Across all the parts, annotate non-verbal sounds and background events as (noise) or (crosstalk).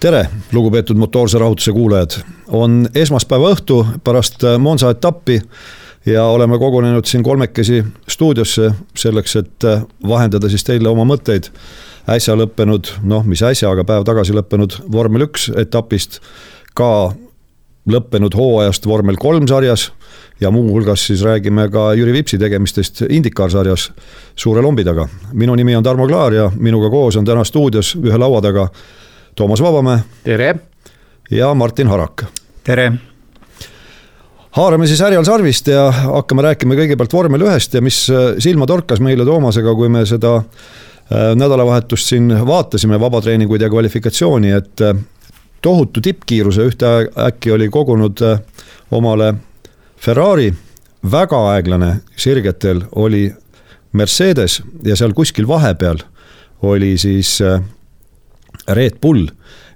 tere, lugupeetud motoorse rahutuse kuulajad. on esmaspäeva õhtu pärast Monza etappi ja oleme kogunenud siin kolmekesi stuudiosse selleks, et vahendada siis teile oma mõtteid äsja lõppenud, noh, mis äsja, aga päev tagasi lõppenud vormel üks etapist, ka lõppenud hooajast vormel kolm sarjas ja muuhulgas siis räägime ka Jüri Vipsi tegemistest IndyCar sarjas suure lombi taga. minu nimi on Tarmo Klaar ja minuga koos on täna stuudios ühe laua taga Toomas Vabamäe. tere! ja Martin Harak. tere! Haarame siis härjal sarvist ja hakkame rääkima kõigepealt vormel ühest ja mis äh, silma torkas meile Toomasega, kui me seda äh, nädalavahetust siin vaatasime, vabatreeninguid ja kvalifikatsiooni, et äh, tohutu tippkiiruse ühtäkki oli kogunud omale Ferrari, väga aeglane sirgetel oli Mercedes ja seal kuskil vahepeal oli siis Red Bull.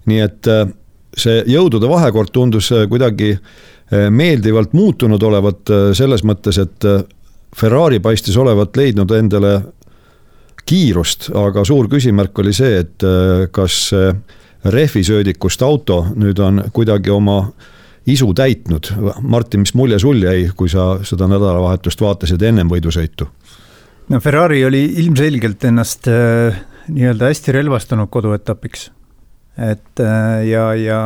nii et see jõudude vahekord tundus kuidagi äh, meeldivalt muutunud olevat selles mõttes, et Ferrari paistis olevat leidnud endale kiirust, aga suur küsimärk oli see, et kas rehvisöödikust auto nüüd on kuidagi oma isu täitnud. Martin, mis mulje sul jäi, kui sa seda nädalavahetust vaatasid ennem võidusõitu? no Ferrari oli ilmselgelt ennast äh, nii-öelda hästi relvastunud koduetapiks. et äh, ja, ja,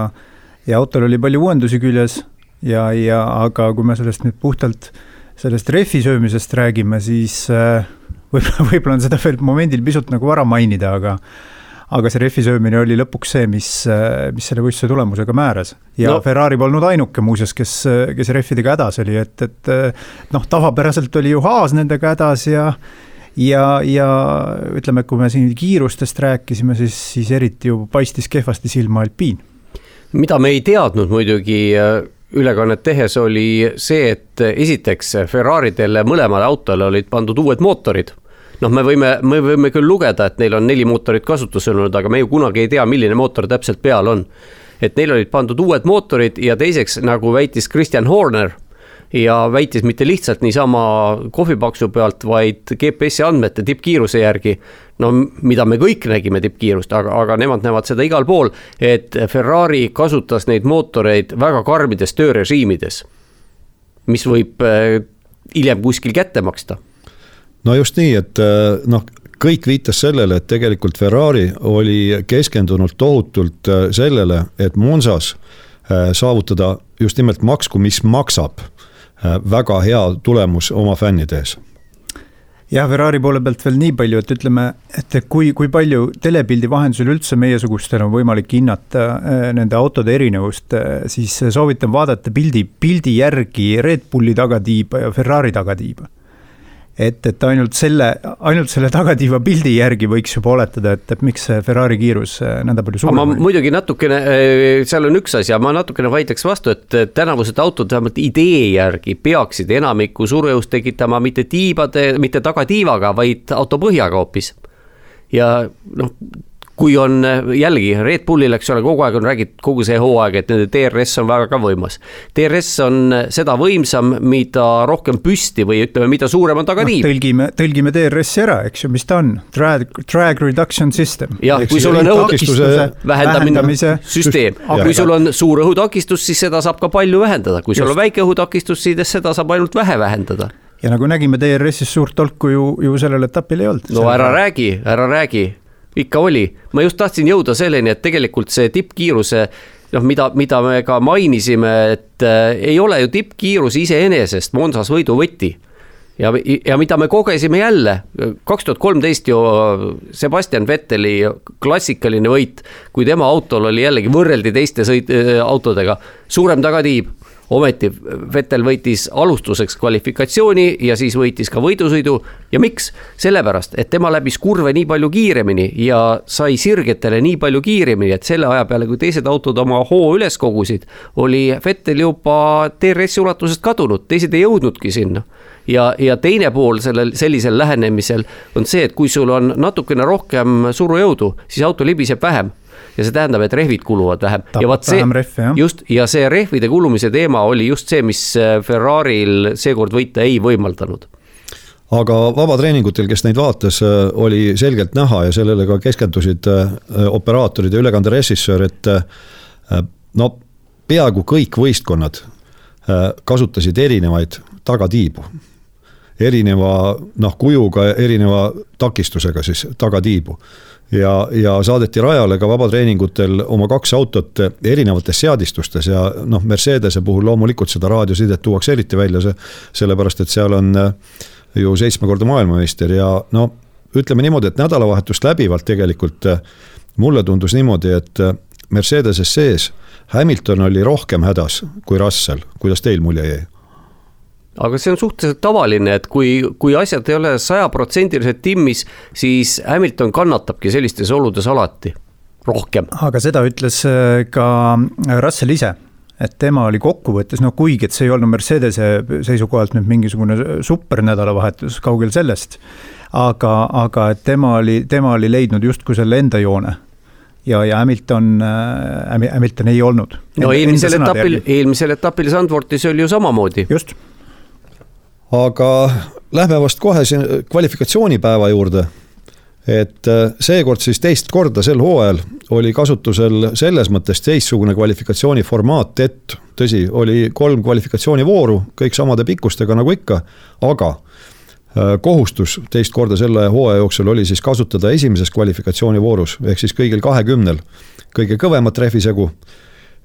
ja autol oli palju uuendusi küljes ja, ja aga kui me sellest nüüd puhtalt sellest rehvi söömisest räägime, siis äh, võib-olla, (laughs) võib-olla on seda veel momendil pisut nagu vara mainida, aga aga see rehvi söömine oli lõpuks see, mis, mis selle võistluse tulemusega määras. ja no. Ferrari polnud ainuke muuseas, kes, kes rehvidega hädas oli, et, et noh, tavapäraselt oli ju Haas nendega hädas ja ja, ja ütleme, kui me siin kiirustest rääkisime, siis, siis eriti ju paistis kehvasti silma alpiin. mida me ei teadnud muidugi äh, ülekannet tehes, oli see, et esiteks Ferraridele mõlemale autole olid pandud uued mootorid noh, me võime, me võime küll lugeda, et neil on neli mootorit kasutusel olnud, aga me ju kunagi ei tea, milline mootor täpselt peal on. et neil olid pandud uued mootorid ja teiseks, nagu väitis Kristjan Horner ja väitis mitte lihtsalt niisama kohvipaksu pealt, vaid GPS-i andmete tippkiiruse järgi. no mida me kõik nägime tippkiirust, aga, aga nemad näevad seda igal pool, et Ferrari kasutas neid mootoreid väga karmides töörežiimides. mis võib eh, hiljem kuskil kätte maksta no just nii, et äh, noh, kõik viitas sellele, et tegelikult Ferrari oli keskendunud tohutult äh, sellele, et Monsas äh, saavutada just nimelt maksku, mis maksab väga hea tulemus oma fännide ees. Jah, Ferrari poole pealt veel nii palju, et ütleme, et kui, kui palju telepildi vahendusel üldse meiesugustel on võimalik hinnata nende autode erinevust, siis soovitan vaadata pildi, pildi järgi Red Bulli tagatiiba ja Ferrari tagatiiba et, et ainult selle, ainult selle tagatiiva pildi järgi võiks juba oletada, et, et miks see Ferrari kiirus äh, nõnda palju suurem oli. muidugi natukene, äh, seal on üks asi, ma natukene vaidleks vastu, et tänavused autod vähemalt idee järgi peaksid enamikku surujõust tekitama mitte tiibade, mitte tagatiivaga, vaid auto põhjaga hoopis ja noh, kui on jällegi Red Bullil, eks ole, kogu aeg on räägitud kogu see hooaeg, et nende DRS on väga võimas. DRS on seda võimsam, mida rohkem püsti või ütleme, mida suurem on tagatiiv no,. tõlgime, tõlgime DRS-i ära, eks ju, mis ta on, drag, drag reduction system. jah, kui sul on õhutakistuse vähendamise süsteem, kui sul on suur õhutakistus, siis seda saab ka palju vähendada, kui sul on väike õhutakistus, siis seda saab ainult vähe vähendada ja nagu nägime, DRS-is suurt tolku ju, ju sellel etapil ei olnud. no ära räägi, ära räägi ikka oli, ma just tahtsin jõuda selleni, et tegelikult see tippkiiruse noh, mida, mida me ka mainisime, et äh, ei ole ju tippkiirus iseenesest Monsas võiduvõti. ja, ja mida me kogesime jälle, kaks tuhat kolmteist ju Sebastian Vetteli klassikaline võit, kui tema autol oli jällegi võrreldi teiste sõit- äh,, autodega, suurem tagatiib ometi Vettel võitis alustuseks kvalifikatsiooni ja siis võitis ka võidusõidu. ja miks? sellepärast, et tema läbis kurve nii palju kiiremini ja sai sirgetele nii palju kiiremini, et selle aja peale, kui teised autod oma hoo üles kogusid, oli Vettel juba DRS-i ulatusest kadunud, teised ei jõudnudki sinna ja, ja teine pool sellel sellisel lähenemisel on see, et kui sul on natukene rohkem surujõudu, siis auto libiseb vähem ja see tähendab, et rehvid kuluvad vähem. ja vot see, just, ja see rehvide kulumise teema oli just see, mis äh, Ferrari'l seekord võita ei võimaldanud. Aga vabatreeningutel, kes neid vaatas, äh, oli selgelt näha ja sellele ka keskendusid äh, operaatorid ja ülekanderežissöör, et no peaaegu kõik võistkonnad kasutasid erinevaid tagatiibu. Erineva noh, kujuga, erineva takistusega siis tagatiibu ja, ja saadeti rajale ka vabatreeningutel oma kaks autot erinevates seadistustes ja noh, Mercedese puhul loomulikult seda raadiosidet tuuakse eriti välja, see, sellepärast et seal on äh, ju seitsmekordne maailmameister ja no ütleme niimoodi, et nädalavahetust läbivalt tegelikult äh, mulle tundus niimoodi, et äh, Mercedeses sees Hamilton oli rohkem hädas kui Russell, kuidas teil mulje jäi? Aga see on suhteliselt tavaline, et kui, kui asjad ei ole sajaprotsendiliselt timmis, siis Hamilton kannatabki sellistes oludes alati rohkem. aga seda ütles äh, ka Russell ise et tema oli kokkuvõttes, no kuigi, et see ei olnud Mercedese seisukohalt nüüd mingisugune supernädalavahetus, kaugel sellest. aga, aga et tema oli, tema oli leidnud justkui selle enda joone ja, ja Hamilton äh,, Hamilton ei olnud. no eelmisel etapil, eelmisel etapil Sandvortis oli ju samamoodi. just aga lähme vast kohe siin kvalifikatsioonipäeva juurde. et äh, seekord siis teist korda sel hooajal oli kasutusel selles mõttes teistsugune kvalifikatsiooni formaat, et tõsi, oli kolm kvalifikatsioonivooru, kõik samade pikkustega nagu ikka, aga äh, kohustus teist korda selle hooaja jooksul oli siis kasutada esimeses kvalifikatsioonivoorus, ehk siis kõigil kahekümnel kõige kõvemat rehvisegu.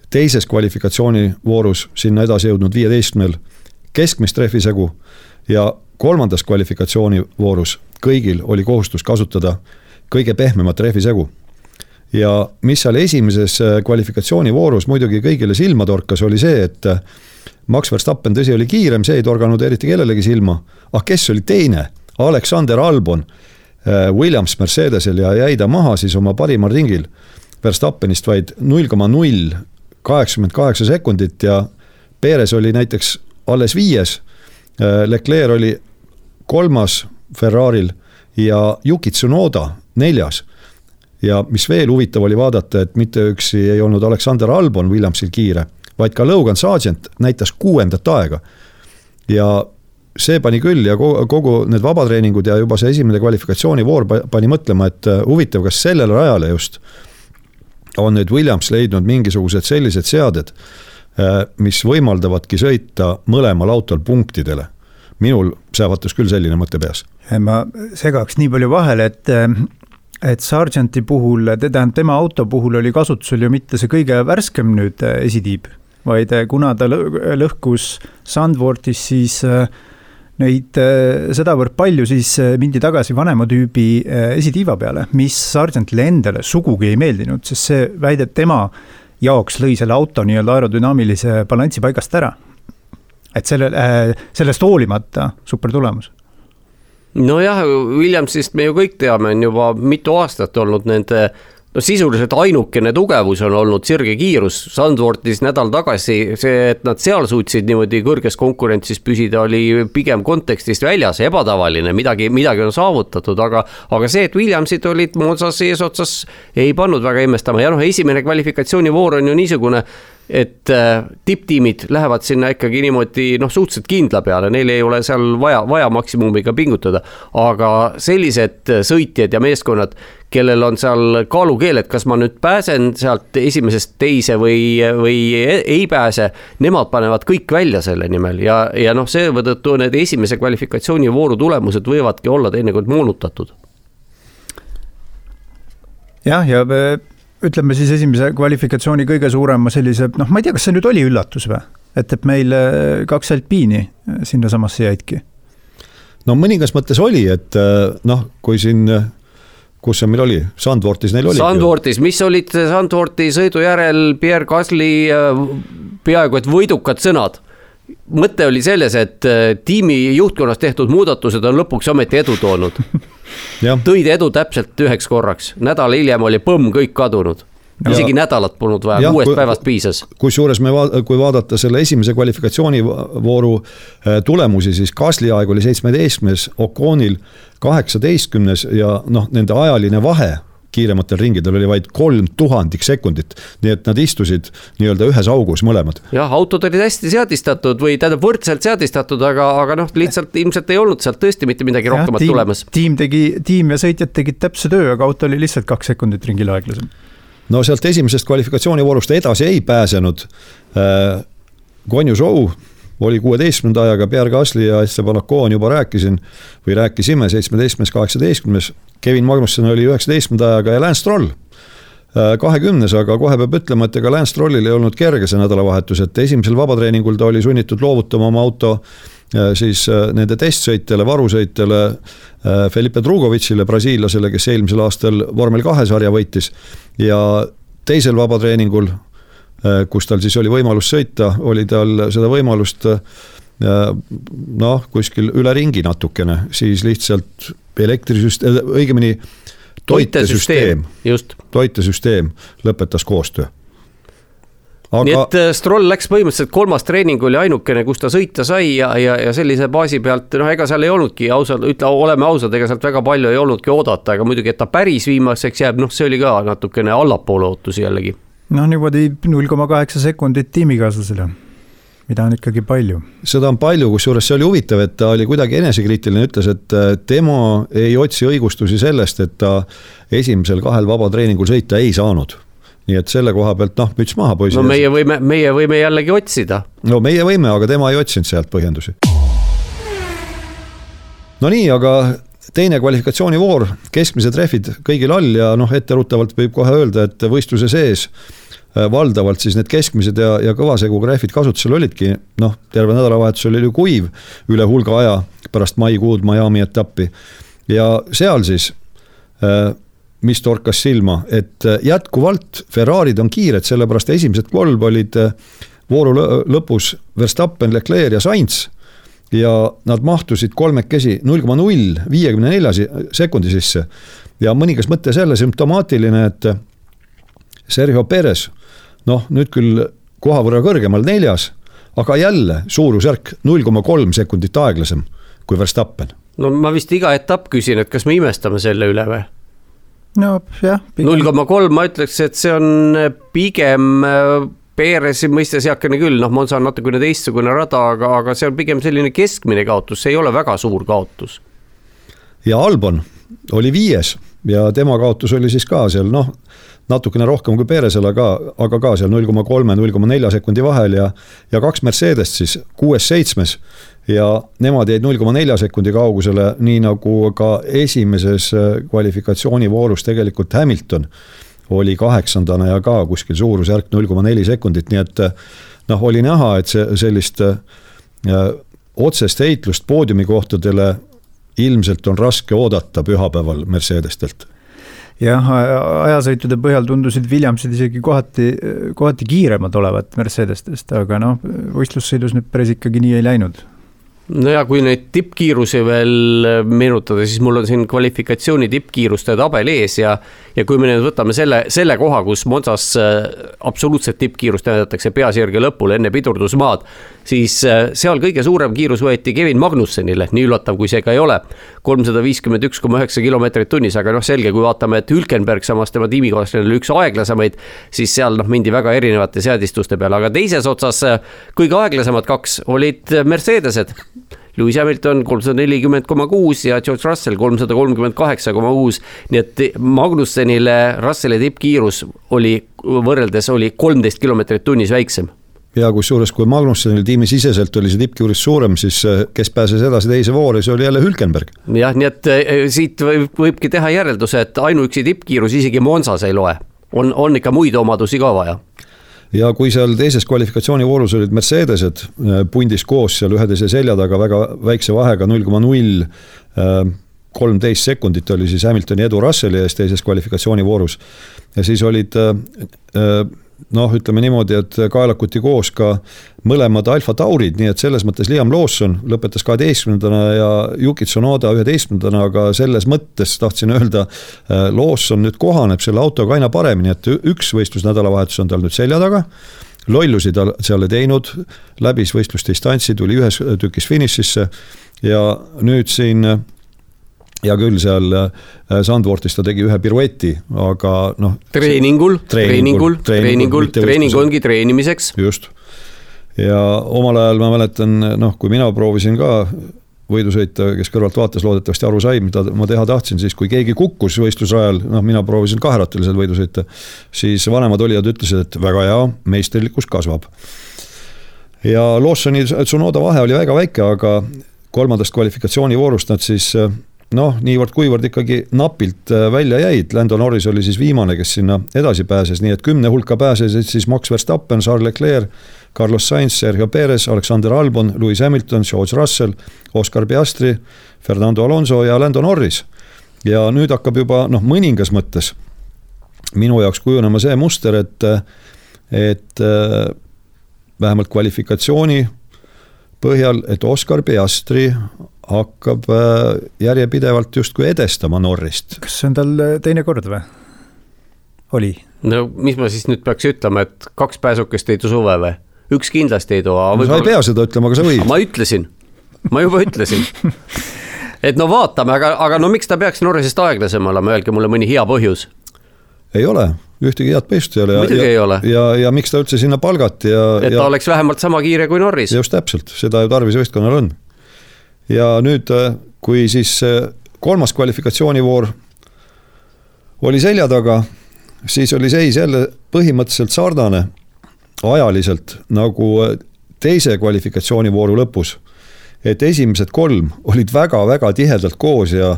teises kvalifikatsioonivoorus sinna edasi jõudnud viieteistkümnel keskmist rehvisegu ja kolmandas kvalifikatsioonivoorus kõigil oli kohustus kasutada kõige pehmemat rehvisegu. ja mis seal esimeses äh, kvalifikatsioonivoorus muidugi kõigile silma torkas, oli see, et äh, Max Verstappen, tõsi, oli kiirem, see ei torganud eriti kellelegi silma, ah kes oli teine, Alexander Albon äh, Williams Mercedesel ja jäi ta maha siis oma parimal ringil. Verstappenist vaid null koma null kaheksakümmend kaheksa sekundit ja Perez oli näiteks alles viies Leclerc oli kolmas Ferrari'l ja Yuki Tsunoda neljas. ja mis veel huvitav oli vaadata, et mitte üksi ei olnud Alexander Albon Williamsil kiire, vaid ka Logan Sargent näitas kuuendat aega. ja see pani küll ja kogu need vabatreeningud ja juba see esimene kvalifikatsioonivoor pani mõtlema, et äh, huvitav, kas sellele rajale just on nüüd Williams leidnud mingisugused sellised seaded Äh, mis võimaldavadki sõita mõlemal autol punktidele. minul sähvatas küll selline mõte peas. ma segaks nii palju vahele, et et Sargenti puhul, tähendab tema auto puhul oli kasutusel ju mitte see kõige värskem nüüd äh, esitiib, vaid äh, kuna ta lõhkus Sandvortis, siis neid sedavõrd palju, siis mindi tagasi vanema tüübi esitiiva peale, mis Sargentile endale sugugi ei meeldinud, sest see väide, et tema jaoks lõi selle auto nii-öelda aerodünaamilise balansi paigast ära. et selle, äh, sellest hoolimata super tulemus nojah, Williamsist me ju kõik teame, on juba mitu aastat olnud nende no sisuliselt ainukene tugevus on olnud sirge kiirus, Sandvortis nädal tagasi see, et nad seal suutsid niimoodi kõrges konkurentsis püsida, oli pigem kontekstist väljas, ebatavaline, midagi, midagi on saavutatud, aga aga see, et Williamsid olid Monsas eesotsas, ei pannud väga imestama. Ja noh, esimene kvalifikatsioonivoor on ju niisugune et äh, tipptiimid lähevad sinna ikkagi niimoodi noh, suhteliselt kindla peale, neil ei ole seal vaja, vaja maksimumiga pingutada. aga sellised sõitjad ja meeskonnad, kellel on seal kaalukeel, et kas ma nüüd pääsen sealt esimesest teise või, või ei pääse. Nemad panevad kõik välja selle nimel ja, ja noh, seetõttu need esimese kvalifikatsioonivooru tulemused võivadki olla teinekord moonutatud. jah, ja, ja ütleme siis esimese kvalifikatsiooni kõige suurema sellise, noh, ma ei tea, kas see nüüd oli üllatus või? et, et meil äh, kaks alpiini sinnasamasse jäidki. no mõningas mõttes oli, et noh, kui siin kus see meil oli, Sandvortis neil oli. Sandvortis, mis olid Sandvorti sõidu järel Pierre Gasly peaaegu et võidukad sõnad? Mõte oli selles, et äh, tiimi juhtkonnas tehtud muudatused on lõpuks ometi edu toonud. (laughs) Tõid edu täpselt üheks korraks, nädal hiljem oli põmm kõik kadunud isegi nädalat polnud vaja, kuuest päevast piisas. kusjuures me kui vaadata selle esimese kvalifikatsioonivooru äh, tulemusi, siis Gasly aeg oli seitsmeteistkümnes, Oconil kaheksateistkümnes ja noh, nende ajaline vahe kiirematel ringidel oli vaid kolm tuhandik sekundit. nii et nad istusid nii-öelda ühes augus mõlemad. jah, autod olid hästi seadistatud või tähendab võrdselt seadistatud, aga, aga noh, lihtsalt ilmselt ei olnud sealt tõesti mitte midagi ja, rohkemat tulemas. tiim tegi, tiim ja sõitjad tegid täpse töö, aga auto oli lihtsalt kaks sekundit ringil aeglasem. No sealt esimesest kvalifikatsioonivoorust edasi ei pääsenud äh,. Guanyu Zhou oli kuueteistkümnenda ajaga, Pierre Gasly ja Esteban Ocon juba rääkisin või rääkisime, seitsmeteistkümnes, kaheksateistkümnes. Kevin Magnusson oli üheksateistkümnenda ajaga ja Lance Stroll äh, kahekümnes, aga kohe peab ütlema, et ega Lance Strollil ei olnud kerge see nädalavahetus, et esimesel vabatreeningul ta oli sunnitud loovutama oma auto äh, siis äh, nende testsõitjale, varusõitjale Felipe Drugovitšile, brasiillasele, kes eelmisel aastal vormel kahe sarja võitis. ja teisel vabatreeningul Äh, kus tal siis oli võimalus sõita, oli tal seda võimalust äh, noh, kuskil üle ringi natukene, siis lihtsalt elektrisüsteem, õigemini toitesüsteem, toitesüsteem lõpetas koostöö aga.... nii et äh, Stroll läks põhimõtteliselt kolmas treening oli ainukene, kus ta sõita sai ja, ja, ja sellise baasi pealt noh, ega seal ei olnudki ausalt, ütle, oleme ausad, ega sealt väga palju ei olnudki oodata, aga muidugi, et ta päris viimaseks jääb, noh, see oli ka natukene allapoole ootusi jällegi noh, niimoodi null koma kaheksa sekundit tiimikaaslasele, mida on ikkagi palju. seda on palju, kusjuures see oli huvitav, et ta oli kuidagi enesekriitiline, ütles, et äh, tema ei otsi õigustusi sellest, et ta esimesel kahel vabatreeningul sõita ei saanud nii et selle koha pealt noh, müts maha poisid. no meie võime, meie võime jällegi otsida. no meie võime, aga tema ei otsinud sealt põhjendusi. no nii, aga teine kvalifikatsioonivoor, keskmised rehvid kõigil all ja noh, etteruttavalt võib kohe öelda, et võistluse sees äh, valdavalt siis need keskmised ja, ja kõvaseguga rehvid kasutusel olidki, noh, terve nädalavahetus oli ju kuiv üle hulga aja pärast maikuud Miami etappi. ja seal siis, äh, mis torkas silma, et äh, jätkuvalt Ferrari'd on kiired, sellepärast esimesed kolm olid vooru lõpus Verstappen, Leclerc ja Sainz ja nad mahtusid kolmekesi null koma null viiekümne nelja sekundi sisse. ja mõningas mõttes jälle sümptomaatiline, et Sergio Perez, noh, nüüd küll koha võrra kõrgemal neljas, aga jälle suurusjärk null koma kolm sekundit aeglasem kui Verstappen. no ma vist iga etapp küsin, et kas me imestame selle üle või? No jah. null koma kolm, ma ütleks, et see on pigem PRS-i mõistes heakene küll, noh, Monza on natukene teistsugune rada, aga, aga see on pigem selline keskmine kaotus, see ei ole väga suur kaotus. ja Albon oli viies ja tema kaotus oli siis ka seal noh, natukene rohkem kui Perezil, aga, aga ka seal null koma kolme, null koma nelja sekundi vahel ja, ja kaks Mercedest siis kuues-seitsmes ja nemad jäid null koma nelja sekundi kaugusele, nii nagu ka esimeses kvalifikatsioonivoorus tegelikult Hamilton oli kaheksandana ja ka kuskil suurusjärk null koma neli sekundit, nii et noh, oli näha, et see sellist äh, otsest heitlust poodiumikohtadele ilmselt on raske oodata pühapäeval Mercedestelt. Jah, ajasõitude põhjal tundusid Williamsid isegi kohati, kohati kiiremad olevat Mercedestest, aga noh, võistlussõidus nüüd päris ikkagi nii ei läinud no ja kui neid tippkiirusi veel meenutada, siis mul on siin kvalifikatsiooni tippkiiruste tabel ees ja ja kui me nüüd võtame selle, selle koha, kus Monzas äh, absoluutset tippkiirust näidatakse peasirge lõpul enne pidurdusmaad, siis äh, seal kõige suurem kiirus võeti Kevin Magnussenile, nii üllatav, kui see ka ei ole. kolmsada viiskümmend üks koma üheksa kilomeetrit tunnis, aga noh, selge, kui vaatame, et Hülkenberg, samas tema tiimikaaslane oli üks aeglasemaid, siis seal noh, mindi väga erinevate seadistuste peale, aga teises otsas äh, kõige aeglasemad kaks olid Mercedesed Lewis Hamilton kolmsada nelikümmend koma kuus ja George Russell kolmsada kolmkümmend kaheksa koma kuus. nii et Magnussenile Russelli tippkiirus oli võrreldes oli kolmteist kilomeetrit tunnis väiksem ja kusjuures, kui Magnussenil tiimisiseselt oli see tippkiirus suurem, siis eh, kes pääses edasi teise vooru, see oli jälle Hülkenberg. jah, nii et eh, siit võib, võibki teha järelduse, et ainuüksi tippkiirus isegi Monsas ei loe, on, on ikka muid omadusi ka vaja ja kui seal teises kvalifikatsioonivoorus olid Mercedesed äh, pundis koos seal üheteise selja taga väga väikse vahega null koma null äh, kolmteist sekundit oli siis Hamiltoni edu Russelli ees teises kvalifikatsioonivoorus. ja siis olid noh, ütleme niimoodi, et kaelakuti koos ka mõlemad Alfa Taurid, nii et selles mõttes Liam Lawson lõpetas kaheteistkümnendana ja Yuki Tsunoda üheteistkümnendana, aga selles mõttes tahtsin öelda, Lawson nüüd kohaneb selle autoga aina paremini, et üks võistlus nädalavahetus on tal nüüd selja taga lollusi ta seal ei teinud, läbis võistlusdistantsi, tuli ühes tükis finišisse ja nüüd siin hea küll, seal äh, Sandvortis ta tegi ühe pirueti, aga noh. treeningul, treeningul, treeningul, treening ongi treenimiseks. just, ja omal ajal ma mäletan, noh, kui mina proovisin ka võidusõita, kes kõrvalt vaatas, loodetavasti aru sai, mida ma teha tahtsin, siis kui keegi kukkus võistlusrajal, noh, mina proovisin kaherattalisel võidu sõita, siis vanemad olijad ütlesid, et väga hea, meisterlikkus kasvab. ja Lawsoni Tsunoda vahe oli väga väike, aga kolmandast kvalifikatsioonivoorust nad siis noh, niivõrd-kuivõrd ikkagi napilt äh, välja jäid, Lando Norris oli siis viimane, kes sinna edasi pääses, nii et kümne hulka pääsesid siis Max Verstappen, Charles Leclerc, Carlos Sainz, Sergio Perez, Alexander Albon, Lewis Hamilton, George Russell, Oscar Piastri, Fernando Alonso ja Lando Norris. ja nüüd hakkab juba noh, mõningas mõttes minu jaoks kujunema see muster, et, et äh, vähemalt kvalifikatsiooni põhjal, et Oscar Piastri hakkab äh, järjepidevalt justkui edestama Norrist. kas see on tal äh, teine kord või? oli? no mis ma siis nüüd peaks ütlema, et kaks pääsukest ei too suve või? üks kindlasti ei too. No, sa ei pea seda ütlema, aga sa võid. ma ütlesin, ma juba ütlesin (laughs) et no vaatame, aga, aga no miks ta peaks Norrisest aeglasem olema, öelge mulle mõni hea põhjus. ei ole, ühtegi head põhjust ei ole. muidugi ei ole. ja, ja miks ta üldse sinna palgati ja. et ta ja... oleks vähemalt sama kiire kui Norris. just täpselt, seda ju tarvis võistkonnal on ja nüüd, äh, kui siis äh, kolmas kvalifikatsioonivoor oli selja taga, siis oli seis jälle põhimõtteliselt sarnane ajaliselt nagu äh, teise kvalifikatsioonivooru lõpus. et esimesed kolm olid väga-väga tihedalt koos ja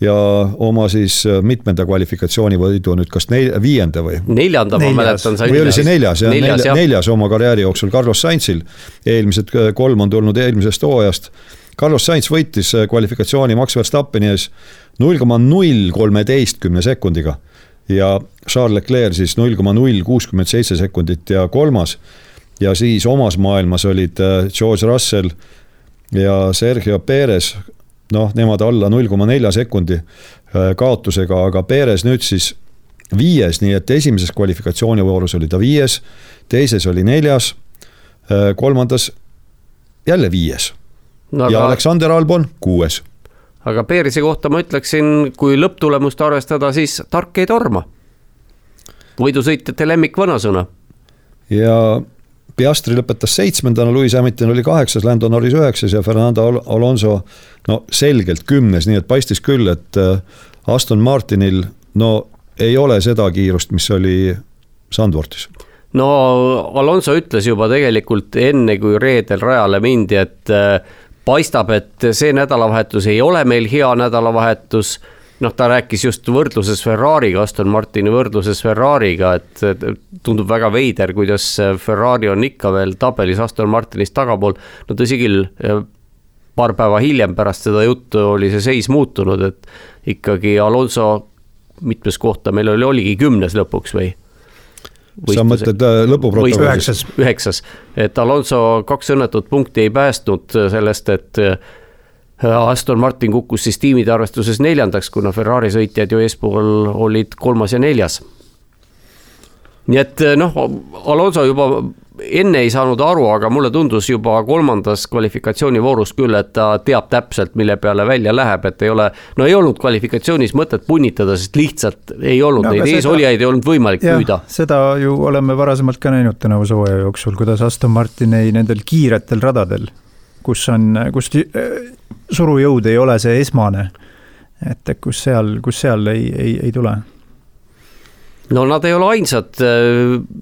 ja oma siis mitmenda kvalifikatsioonivõidu nüüd kas neil-, viienda või? neljanda ma mäletan. või oli see neljas, jah, neljas, neljas oma karjääri jooksul Carlos Sainzil. eelmised kolm on tulnud eelmisest hooajast Carlos Sainz võitis äh, kvalifikatsiooni Max Verstappeni ees null koma null kolmeteistkümne sekundiga ja Charles Leclerc siis null koma null kuuskümmend seitse sekundit ja kolmas. ja siis omas maailmas olid äh, George Russell ja Sergio Perez, noh, nemad alla null koma nelja sekundi äh, kaotusega, aga Perez nüüd siis viies, nii et esimeses kvalifikatsioonivoorus oli ta viies, teises oli neljas, kolmandas jälle viies no, ja aga... Aleksander Albon kuues. aga Peerise kohta ma ütleksin, kui lõpptulemust arvestada, siis tark ei torma. võidusõitjate lemmik vanasõna. ja Piastri lõpetas seitsmendana, Lewis Hamilton oli kaheksas, Lando Norris üheksas ja Fernando Alonso no selgelt kümnes, nii et paistis küll, et äh, Aston Martinil no ei ole seda kiirust, mis oli Sandvortis no Alonso ütles juba tegelikult enne, kui reedel rajale mindi, et äh, paistab, et see nädalavahetus ei ole meil hea nädalavahetus noh, ta rääkis just võrdluses Ferrari'ga, Aston Martini võrdluses Ferrari'ga, et tundub väga veider, kuidas Ferrari on ikka veel tabelis Aston Martinist tagapool. no tõsi küll, paar päeva hiljem pärast seda juttu oli see seis muutunud, et ikkagi Alonso mitmes kohta meil oli, oligi kümnes lõpuks või sa mõtled äh, lõpuprotokollis? üheksas, üheksas, et Alonso kaks õnnetut punkti ei päästnud sellest, et äh, Aston Martin kukkus siis tiimide arvestuses neljandaks, kuna Ferrari sõitjad ju eespool olid kolmas ja neljas. nii et äh, noh, Alonso juba enne ei saanud aru, aga mulle tundus juba kolmandas kvalifikatsioonivoorus küll, et ta teab täpselt, mille peale välja läheb, et ei ole. no ei olnud kvalifikatsioonis mõtet punnitada, sest lihtsalt ei olnud no, neid eesolijaid ei olnud võimalik jah, püüda. seda ju oleme varasemalt ka näinud tänavuse hooaja jooksul, kuidas Aston Martin ei nendel kiiretel radadel, kus on, kus äh, surujõud ei ole see esmane. et kus seal, kus seal ei, ei, ei tule no nad ei ole ainsad,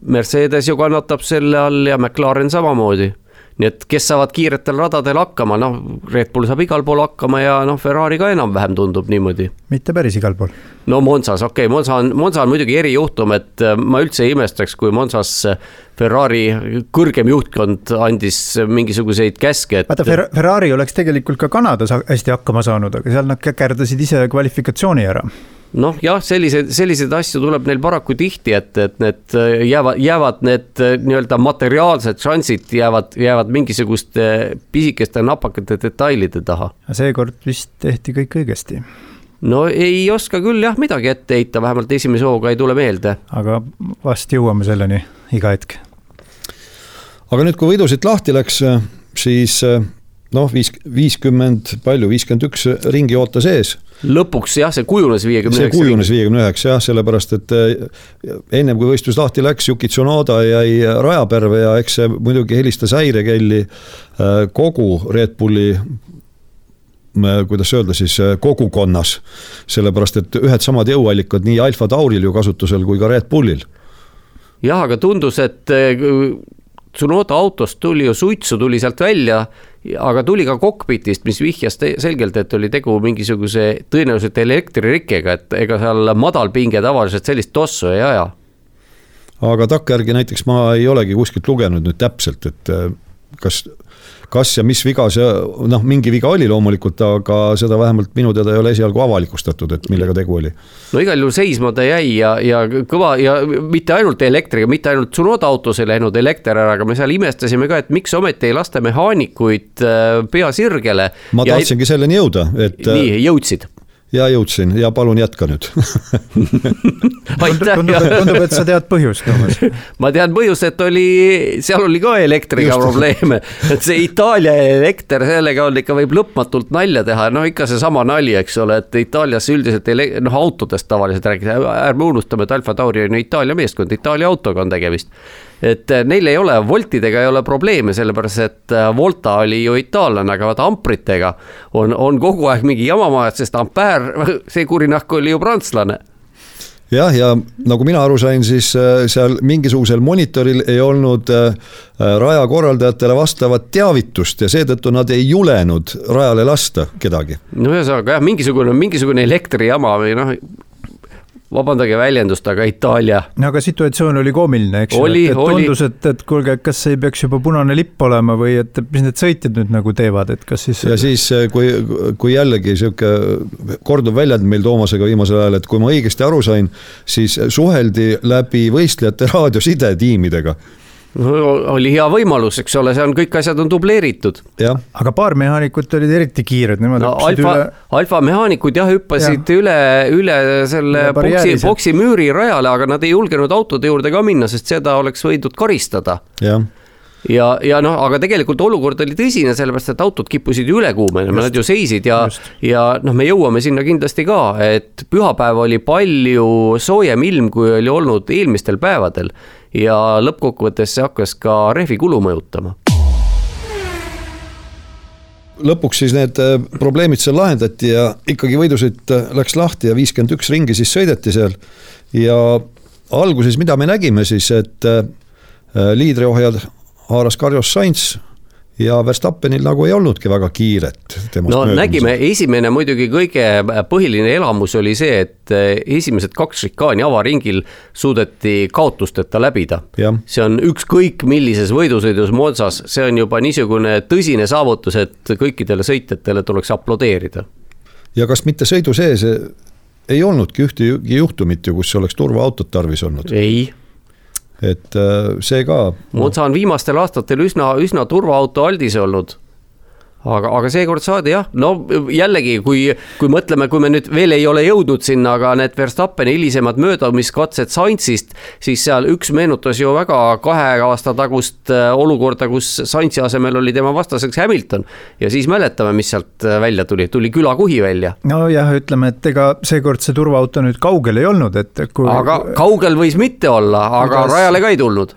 Mercedes ju kannatab selle all ja McLaren samamoodi. nii et kes saavad kiiretel radadel hakkama, noh, Red Bull saab igal pool hakkama ja noh, Ferrari ka enam-vähem tundub niimoodi. mitte päris igal pool. no Monsas, okei okay,, Monza on, Monza on muidugi erijuhtum, et äh, ma üldse ei imestaks, kui Monsas Ferrari kõrgem juhtkond andis mingisuguseid käske, et. vaata Fer, Ferrari oleks tegelikult ka Kanadas hästi hakkama saanud, aga seal nad käkerdasid ise kvalifikatsiooni ära noh, jah, selliseid, selliseid asju tuleb neil paraku tihti, et, et need äh, jäävad, jäävad need äh, nii-öelda materiaalsed šansid jäävad, jäävad mingisuguste pisikeste napakate detailide taha. seekord vist tehti kõik õigesti. no ei oska küll jah midagi ette heita, vähemalt esimese hooga ei tule meelde. aga vast jõuame selleni iga hetk. aga nüüd, kui võidu siit lahti läks, siis noh, viis, viiskümmend, palju, viiskümmend üks ringi ootas ees. lõpuks jah, see kujunes viiekümne üheksa. see kujunes viiekümne üheksa jah, sellepärast et eh, ennem kui võistlus lahti läks, Yuki Tsunoda jäi rajaperve ja eks see muidugi helistas häirekelli eh, kogu Red Bulli eh, kuidas öelda siis, kogukonnas. sellepärast, et ühed samad jõuallikad nii Alfa Tauril ju kasutusel kui ka Red Bullil. jah, aga tundus, et Tsunoda autost tuli ju suitsu, tuli sealt välja aga tuli ka kokpitist, mis vihjas selgelt, et oli tegu mingisuguse tõenäoliselt elektririkega, et ega seal madalpinge tavaliselt sellist tossu ei aja. aga takkajärgi näiteks ma ei olegi kuskilt lugenud nüüd täpselt, et kas kas ja mis viga see, noh, mingi viga oli loomulikult, aga seda vähemalt minu teada ei ole esialgu avalikustatud, et millega tegu oli. no igal juhul seisma ta jäi ja, ja kõva ja mitte ainult elektriga, mitte ainult Tsunoda autos ei läinud elekter ära, aga me seal imestasime ka, et miks ometi ei lasta mehaanikuid äh, pea sirgele. ma tahtsingi ja... selleni jõuda, et. nii, jõudsid ja jõudsin ja palun jätka nüüd. (laughs) Aitäh tundub, tundub, et sa tead põhjust, Toomas. (laughs) Ma tean põhjust, et oli, seal oli ka elektriga Just. probleeme, et see Itaalia elekter, sellega on ikka, võib lõpmatult nalja teha, no ikka seesama nali, eks ole, et Itaalias üldiselt noh, autodest tavaliselt räägitakse, ärme unustame, et Alfa Tauri on ju Itaalia meeskond, Itaalia autoga on tegemist et äh, neil ei ole, voltidega ei ole probleeme, sellepärast et äh, Volta oli ju itaallane, aga vaata ampritega on, on kogu aeg mingi jama majas, sest Ampere, (laughs) see kurinahk oli ju prantslane jah, ja nagu mina aru sain, siis äh, seal mingisugusel monitoril ei olnud raja korraldajatele vastavat teavitust ja seetõttu nad ei julenud rajale lasta kedagi. no ühesõnaga jah, mingisugune, mingisugune elektrijama või noh, vabandage väljendust, aga Itaalia. no aga situatsioon oli koomiline, eks ju, et, et tundus, et, et kuulge, kas ei peaks juba punane lipp olema või et mis need sõitjad nüüd nagu teevad, et kas siis. ja siis, kui, kui jällegi sihuke korduv väljend meil Toomasega viimasel ajal, et kui ma õigesti aru sain, siis suheldi läbi võistlejate raadioside tiimidega oli hea võimalus, eks ole, see on, kõik asjad on dubleeritud. aga paar mehaanikut olid eriti kiired, nemad no, hüppasid alfa, üle. alfa mehaanikud jah, hüppasid ja. üle, üle selle boksi, boksi müüri rajale, aga nad ei julgenud autode juurde ka minna, sest seda oleks võidud karistada. jah ja, ja noh, aga tegelikult olukord oli tõsine, sellepärast et autod kippusid ju üle kuumenema, nad ju seisid ja, ja noh, me jõuame sinna kindlasti ka, et pühapäev oli palju soojem ilm, kui oli olnud eelmistel päevadel ja lõppkokkuvõttes see hakkas ka rehvi kulu mõjutama lõpuks siis need äh, probleemid seal lahendati ja ikkagi võidusõit äh, läks lahti ja viiskümmend üks ringi siis sõideti seal. ja alguses, mida me nägime siis, et äh, liidriohjad haaras Carlos Sainz ja Verstappenil nagu ei olnudki väga kiiret. no möödumisel. nägime, esimene muidugi kõige põhiline elamus oli see, et eh, esimesed kaks šikaani avaringil suudeti kaotusteta läbida. see on ükskõik millises võidusõidus Monsas, see on juba niisugune tõsine saavutus, et kõikidele sõitjatele tuleks aplodeerida. ja kas mitte sõidu sees ei olnudki ühtegi juhtumit ju, kus oleks turvaautot tarvis olnud? ei et äh, see ka. Monza on viimastel aastatel üsna, üsna turvaauto aldis olnud aga, aga seekord saadi jah, no jällegi, kui, kui mõtleme, kui me nüüd veel ei ole jõudnud sinna, aga need Verstappeni hilisemad möödumiskatsed Sainzist, siis seal üks meenutas ju väga kahe aasta tagust äh, olukorda, kus Sainzi asemel oli tema vastaseks Hamilton. ja siis mäletame, mis sealt äh, välja tuli, tuli külakuhi välja. nojah, ütleme, et ega seekord see turvaauto nüüd kaugel ei olnud, et kui. aga kaugel võis mitte olla, aga kas, rajale ka ei tulnud.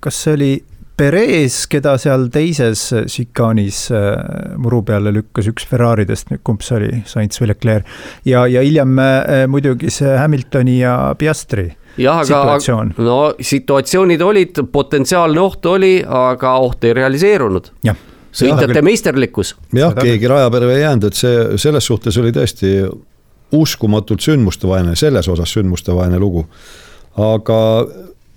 kas see oli Perez, keda seal teises šikaanis äh, muru peale lükkas üks Ferraridest, kumb see oli, Sainz või Leclerc. ja, ja hiljem äh, muidugi see Hamiltoni ja Piastri jah, aga no situatsioonid olid, potentsiaalne oht oli, aga oht ei realiseerunud. sõitjate meisterlikkus. jah, keegi raja peale ei jäänud, et see selles suhtes oli tõesti uskumatult sündmustevaene, selles osas sündmustevaene lugu. aga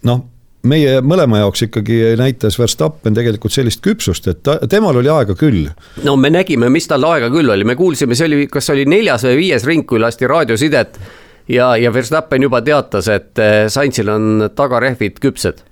noh meie mõlema jaoks ikkagi näitas Verstappen tegelikult sellist küpsust, et ta, temal oli aega küll. no me nägime, mis tal aega küll oli, me kuulsime, see oli, kas oli neljas või viies ring, kui lasti raadiosidet. ja, ja Verstappen juba teatas, et eh, Sainzil on tagarehvid küpsed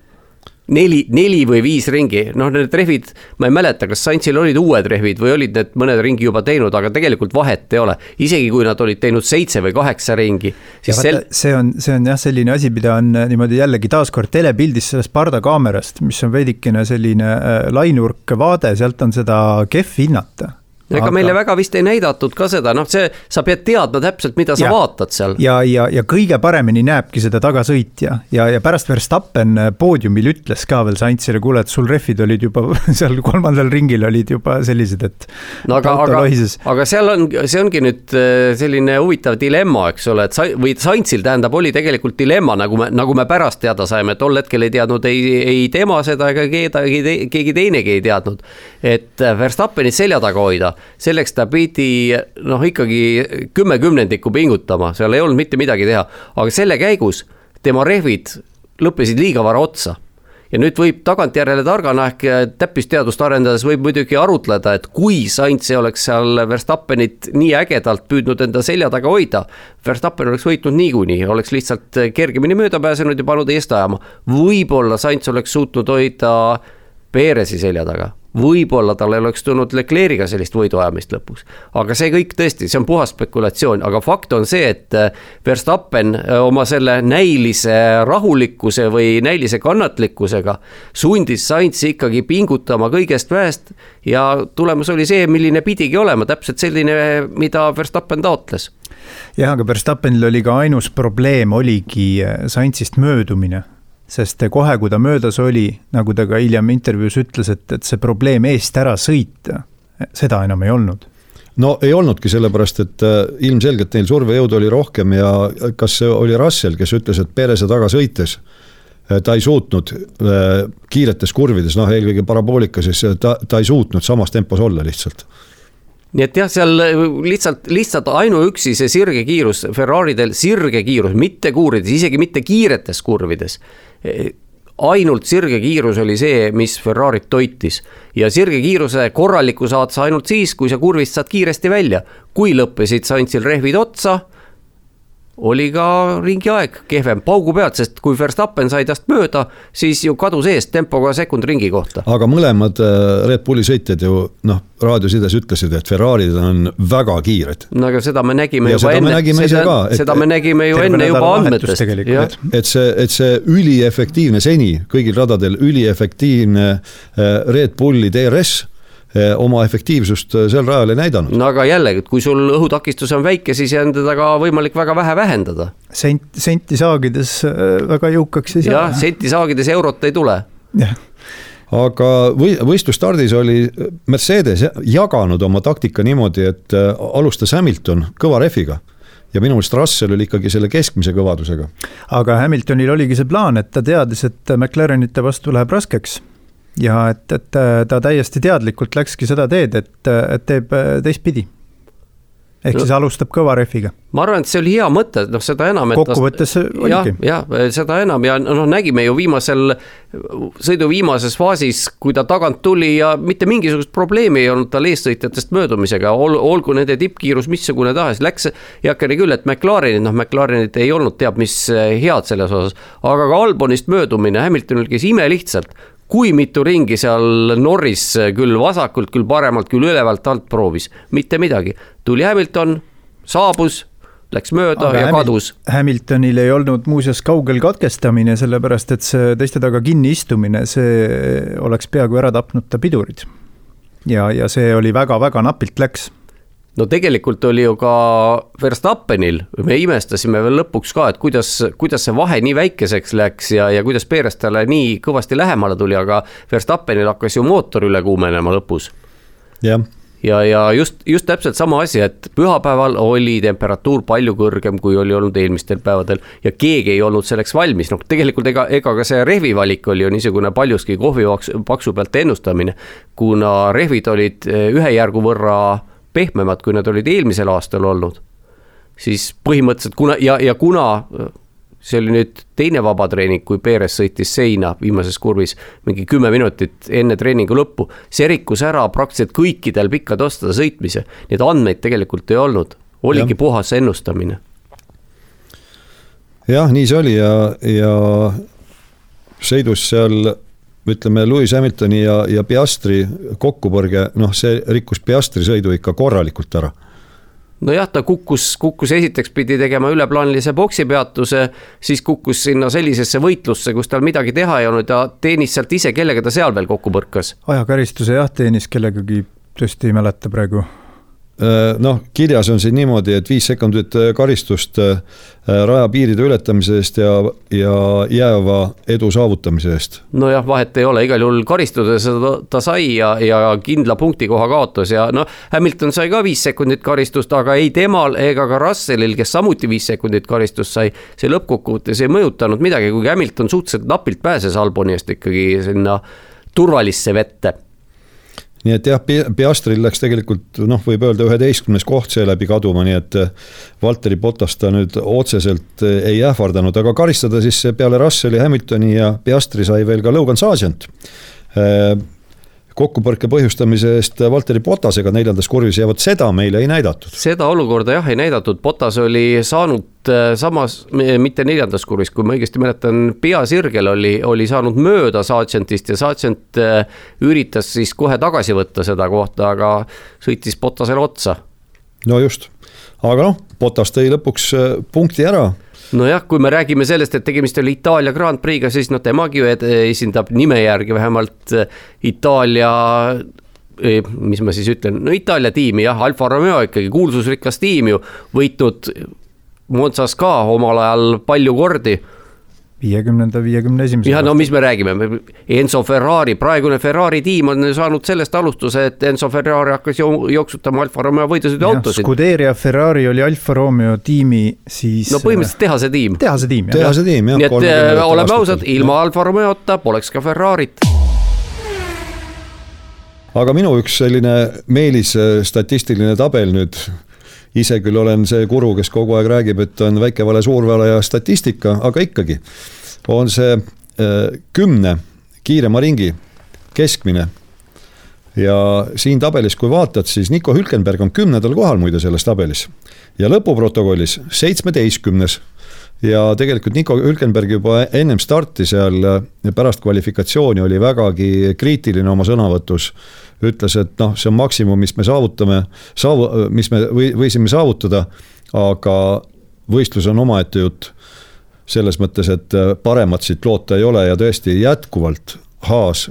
neli, neli või viis ringi, noh, need rehvid, ma ei mäleta, kas Saintsil olid uued rehvid või olid need mõned ringi juba teinud, aga tegelikult vahet ei ole. isegi kui nad olid teinud seitse või kaheksa ringi. Sel... see on, see on jah, selline asi, mida on niimoodi jällegi taaskord telepildis sellest pardakaamerast, mis on veidikene selline äh, lainurk vaade, sealt on seda kehv hinnata ega aga... meile väga vist ei näidatud ka seda, noh, see, sa pead teadma täpselt, mida sa ja, vaatad seal. ja, ja, ja kõige paremini näebki seda tagasõitja ja, ja pärast Verstappen poodiumil ütles ka veel Saintsile, kuule, et sul rehvid olid juba (laughs) seal kolmandal ringil olid juba sellised, et. no aga, aga, aga seal on, see ongi nüüd äh, selline huvitav dilemma, eks ole, et sa või Saintsil tähendab, oli tegelikult dilemma, nagu me, nagu me pärast teada saime, tol hetkel ei teadnud ei, ei tema seda ega keegi, keegi teinegi ei teadnud. et Verstappenit selja taga hoida selleks ta pidi noh, ikkagi kümme kümnendikku pingutama, seal ei olnud mitte midagi teha, aga selle käigus tema rehvid lõppesid liiga vara otsa ja nüüd võib tagantjärele targana ehk täppisteadust arendades võib muidugi arutleda, et kui Sainz oleks seal Verstappenit nii ägedalt püüdnud enda selja taga hoida. Verstappen oleks võitnud niikuinii, oleks lihtsalt kergemini mööda pääsenud ja pannud eest ajama. võib-olla Sainz oleks suutnud hoida Perezi selja taga võib-olla tal oleks tulnud Leclerc'iga sellist võiduajamist lõpuks. aga see kõik tõesti, see on puhas spekulatsioon, aga fakt on see, et äh, Verstappen äh, oma selle näilise rahulikkuse või näilise kannatlikkusega sundis Sainzi ikkagi pingutama kõigest väest ja tulemus oli see, milline pidigi olema, täpselt selline, mida Verstappen taotles jah, aga Verstappenil oli ka ainus probleem oligi äh, Sainzist möödumine sest kohe, kui ta möödas oli, nagu ta ka hiljem intervjuus ütles, et, et see probleem eest ära sõita, seda enam ei olnud. No ei olnudki, sellepärast et äh, ilmselgelt neil survejõudu oli rohkem ja kas see oli Russell, kes ütles, et perese taga sõites äh, ta ei suutnud äh, kiiretes kurvides, noh eelkõige paraboolika siis, ta, ta ei suutnud samas tempos olla lihtsalt nii et jah, seal lihtsalt, lihtsalt ainuüksi see sirge kiirus, Ferraridel sirge kiirus, mitte kuurides, isegi mitte kiiretes kurvides ainult sirge kiirus oli see, mis Ferrarit toitis ja sirge kiiruse korraliku saad sa ainult siis, kui sa kurvist saad kiiresti välja. kui lõppesid Saintsil rehvid otsa oli ka ringi aeg kehvem, paugu pealt, sest kui Verstappen sai tast mööda, siis ju kadus eest tempoga sekund ringi kohta. aga mõlemad äh, Red Bulli sõitjad ju noh, raadiosides ütlesid, et Ferrari'd on väga kiired. no aga seda me nägime ja juba enne, seda, seda me nägime ju enne juba andmetest. et see, et see üliefektiivne seni kõigil radadel üliefektiivne äh, Red Bulli DRS oma efektiivsust eh, sel rajal ei näidanud. no aga jällegi, et kui sul õhutakistus on väike, siis on teda ka võimalik väga vähe vähendada. sent, senti saagides eh, väga jõukaks ei saa. jah, senti saagides eurot ei tule. jah aga või, võistlustardis oli Mercedes jaganud oma taktika niimoodi, et alustas Hamilton kõva rehviga ja minu meelest Russell oli ikkagi selle keskmise kõvadusega. aga Hamiltonil oligi see plaan, et ta teadis, et McLarenite vastu läheb raskeks ja et, et ta täiesti teadlikult läkski seda teed, et, et teeb teistpidi ehk no, siis alustab kõva rehviga. ma arvan, et see oli hea mõte, noh, seda enam. kokkuvõttes oligi. jah, seda enam ja noh, nägime ju viimasel, sõidu viimases faasis, kui ta tagant tuli ja mitte mingisugust probleemi ei olnud tal eessõitjatest möödumisega Ol,, olgu nende tippkiirus missugune tahes, läks heakene küll, et McLarenid, noh, McLarenid ei olnud teab mis head selles osas, aga ka Albonist möödumine Hamiltonil käis imelihtsalt kui mitu ringi seal Norris küll vasakult, küll paremalt, küll ülevalt alt proovis, mitte midagi. tuli Hamilton, saabus, läks mööda Aga ja Hamil kadus. Hamiltonil ei olnud muuseas kaugel katkestamine, sellepärast et see teiste taga kinni istumine, see oleks peaaegu ära tapnud ta pidurid. ja, ja see oli väga-väga napilt läks no tegelikult oli ju ka Verstappenil, me imestasime veel lõpuks ka, et kuidas, kuidas see vahe nii väikeseks läks ja, ja kuidas Perez talle nii kõvasti lähemale tuli, aga Verstappenil hakkas ju mootor üle kuumenema lõpus. jah ja, ja just, just täpselt sama asi, et pühapäeval oli temperatuur palju kõrgem, kui oli olnud eelmistel päevadel ja keegi ei olnud selleks valmis, noh, tegelikult ega, ega ka see rehvi valik oli ju niisugune paljuski kohvipaksu pealt ennustamine. kuna rehvid olid eh, ühe järgu võrra pehmemad, kui nad olid eelmisel aastal olnud, siis põhimõtteliselt kuna ja, ja kuna see oli nüüd teine vabatreening, kui Perez sõitis seina viimases kurvis mingi kümme minutit enne treeningu lõppu. see rikkus ära praktiliselt kõikidel pikkade ostade sõitmise, neid andmeid tegelikult ei olnud, oligi ja. puhas ennustamine. jah, nii see oli ja, ja sõidus seal ütleme, Lewis Hamiltoni ja, ja Piastri kokkupõrge, noh, see rikkus Piastri sõidu ikka korralikult ära nojah, ta kukkus, kukkus esiteks pidi tegema üleplaanilise poksipeatuse, siis kukkus sinna sellisesse võitlusse, kus tal midagi teha ei olnud ja teenis sealt ise, kellega ta seal veel kokku põrkas. ajakaristuse jah, teenis kellegagi, tõesti ei mäleta praegu noh, kirjas on siin niimoodi, et viis sekundit äh, karistust äh, rajapiiride ületamise eest ja, ja jääva edu saavutamise eest. nojah, vahet ei ole, igal juhul karistuse ta, ta sai ja, ja kindla punktikoha kaotas ja noh, Hamilton sai ka viis sekundit karistust, aga ei temal ega ka Russellil, kes samuti viis sekundit karistust sai, see lõppkokkuvõttes ei mõjutanud midagi, kuigi Hamilton suhteliselt napilt pääses Alboni eest ikkagi sinna turvalisse vette nii et jah, Piastril läks tegelikult noh, võib öelda üheteistkümnes koht seeläbi kaduma, nii et eh, Valteri Potas ta nüüd otseselt eh, ei ähvardanud, aga karistada siis peale Russelli, Hamiltoni ja Piastri sai veel ka Logan Sargent. Eh, kokkupõrke põhjustamise eest Valteri Potasega neljandas kurvis ja vot seda meile ei näidatud. seda olukorda jah ei näidatud, Potas oli saanud äh, samas, mitte neljandas kurvis, kui ma õigesti mäletan, peasirgel oli, oli saanud mööda Sargentist ja Sargent äh, üritas siis kohe tagasi võtta seda kohta, aga sõitis Potasele otsa. no just, aga noh, Potas tõi lõpuks äh, punkti ära nojah, kui me räägime sellest, et tegemist oli Itaalia Grand Prix'ga, siis noh, temagi esindab nime järgi vähemalt äh, Itaalia äh, mis ma siis ütlen, no Itaalia tiimi jah, Alfa Romeo ikkagi kuulsusrikas tiim ju, võitnud Monzas ka omal ajal palju kordi viiekümnenda, viiekümne esimese. ja no mis me räägime, Enzo Ferrari, praegune Ferrari tiim on saanud sellest alustuse, et Enzo Ferrari hakkas jooksutama Alfa Romeo võidusõiduautosid. Scuderia Ferrari oli Alfa Romeo tiimi siis. no põhimõtteliselt tehase tiim. tehase tiim, jah. tehase tiim, jah. nii et äh, oleme ausad, ilma Alfa Romeota poleks ka Ferrarit aga minu üks selline meelis äh, statistiline tabel nüüd ise küll olen see guru, kes kogu aeg räägib, et on väike vale, suur vale ja statistika, aga ikkagi on see äh, kümne kiirema ringi keskmine. ja siin tabelis, kui vaatad, siis Nico Hülkenberg on kümnendal kohal muide selles tabelis ja lõpuprotokollis seitsmeteistkümnes ja tegelikult Nico Hülkenberg juba ennem starti seal pärast kvalifikatsiooni oli vägagi kriitiline oma sõnavõtus ütles, et noh, see on maksimum, mis me saavutame, saavu-, mis me või, võisime saavutada, aga võistlus on omaette jutt. selles mõttes, et äh, paremat siit loota ei ole ja tõesti jätkuvalt Haas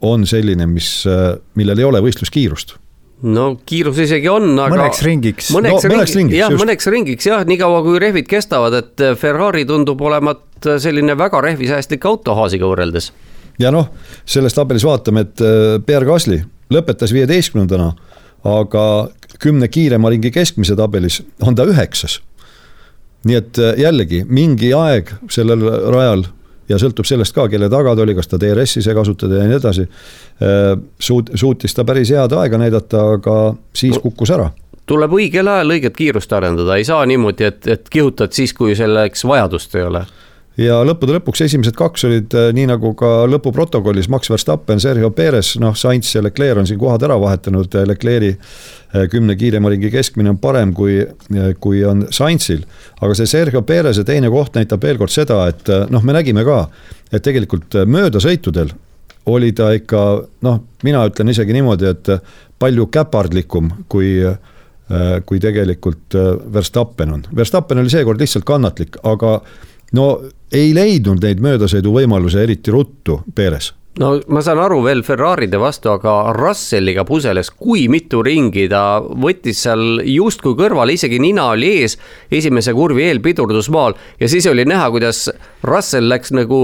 on selline, mis, äh, millel ei ole võistluskiirust no kiirus isegi on, aga. mõneks ringiks. mõneks, no, mõneks ringiks, jah, mõneks ringiks jah, niikaua kui rehvid kestavad, et äh, Ferrari tundub olevat selline väga rehvisäästlik auto Haasiga võrreldes. ja noh, selles tabelis vaatame, et Pierre Gasly lõpetas viieteistkümnendana, aga kümne kiirema ringi keskmise tabelis on ta üheksas. nii et äh, jällegi mingi aeg sellel rajal ja sõltub sellest ka, kelle taga ta oli, kas ta DRS-i sai kasutada ja nii edasi. Äh, suut-, suutis ta päris head aega näidata, aga siis kukkus ära tuleb õigel ajal õiget kiirust arendada, ei saa niimoodi, et, et kihutad siis, kui selleks vajadust ei ole ja lõppude lõpuks esimesed kaks olid äh, nii nagu ka lõpuprotokollis, Max Verstappen, Sergio Perez, noh, Sainz ja Leclerc on siin kohad ära vahetanud, Leclerc'i äh, kümne kiirema ringi keskmine on parem kui, äh, kui on Sainzil. aga see Sergio Perez'e teine koht näitab veel kord seda, et noh, me nägime ka, et tegelikult möödasõitudel oli ta ikka noh, mina ütlen isegi niimoodi, et palju käpardlikum kui kui tegelikult Verstappen on. Verstappen oli seekord lihtsalt kannatlik, aga no ei leidnud neid möödasõiduvõimalusi eriti ruttu Perez no ma saan aru veel Ferraride vastu, aga Russelliga puseles, kui mitu ringi ta võttis seal justkui kõrvale, isegi nina oli ees esimese kurvi eel pidurdusmaal ja siis oli näha, kuidas Russell läks nagu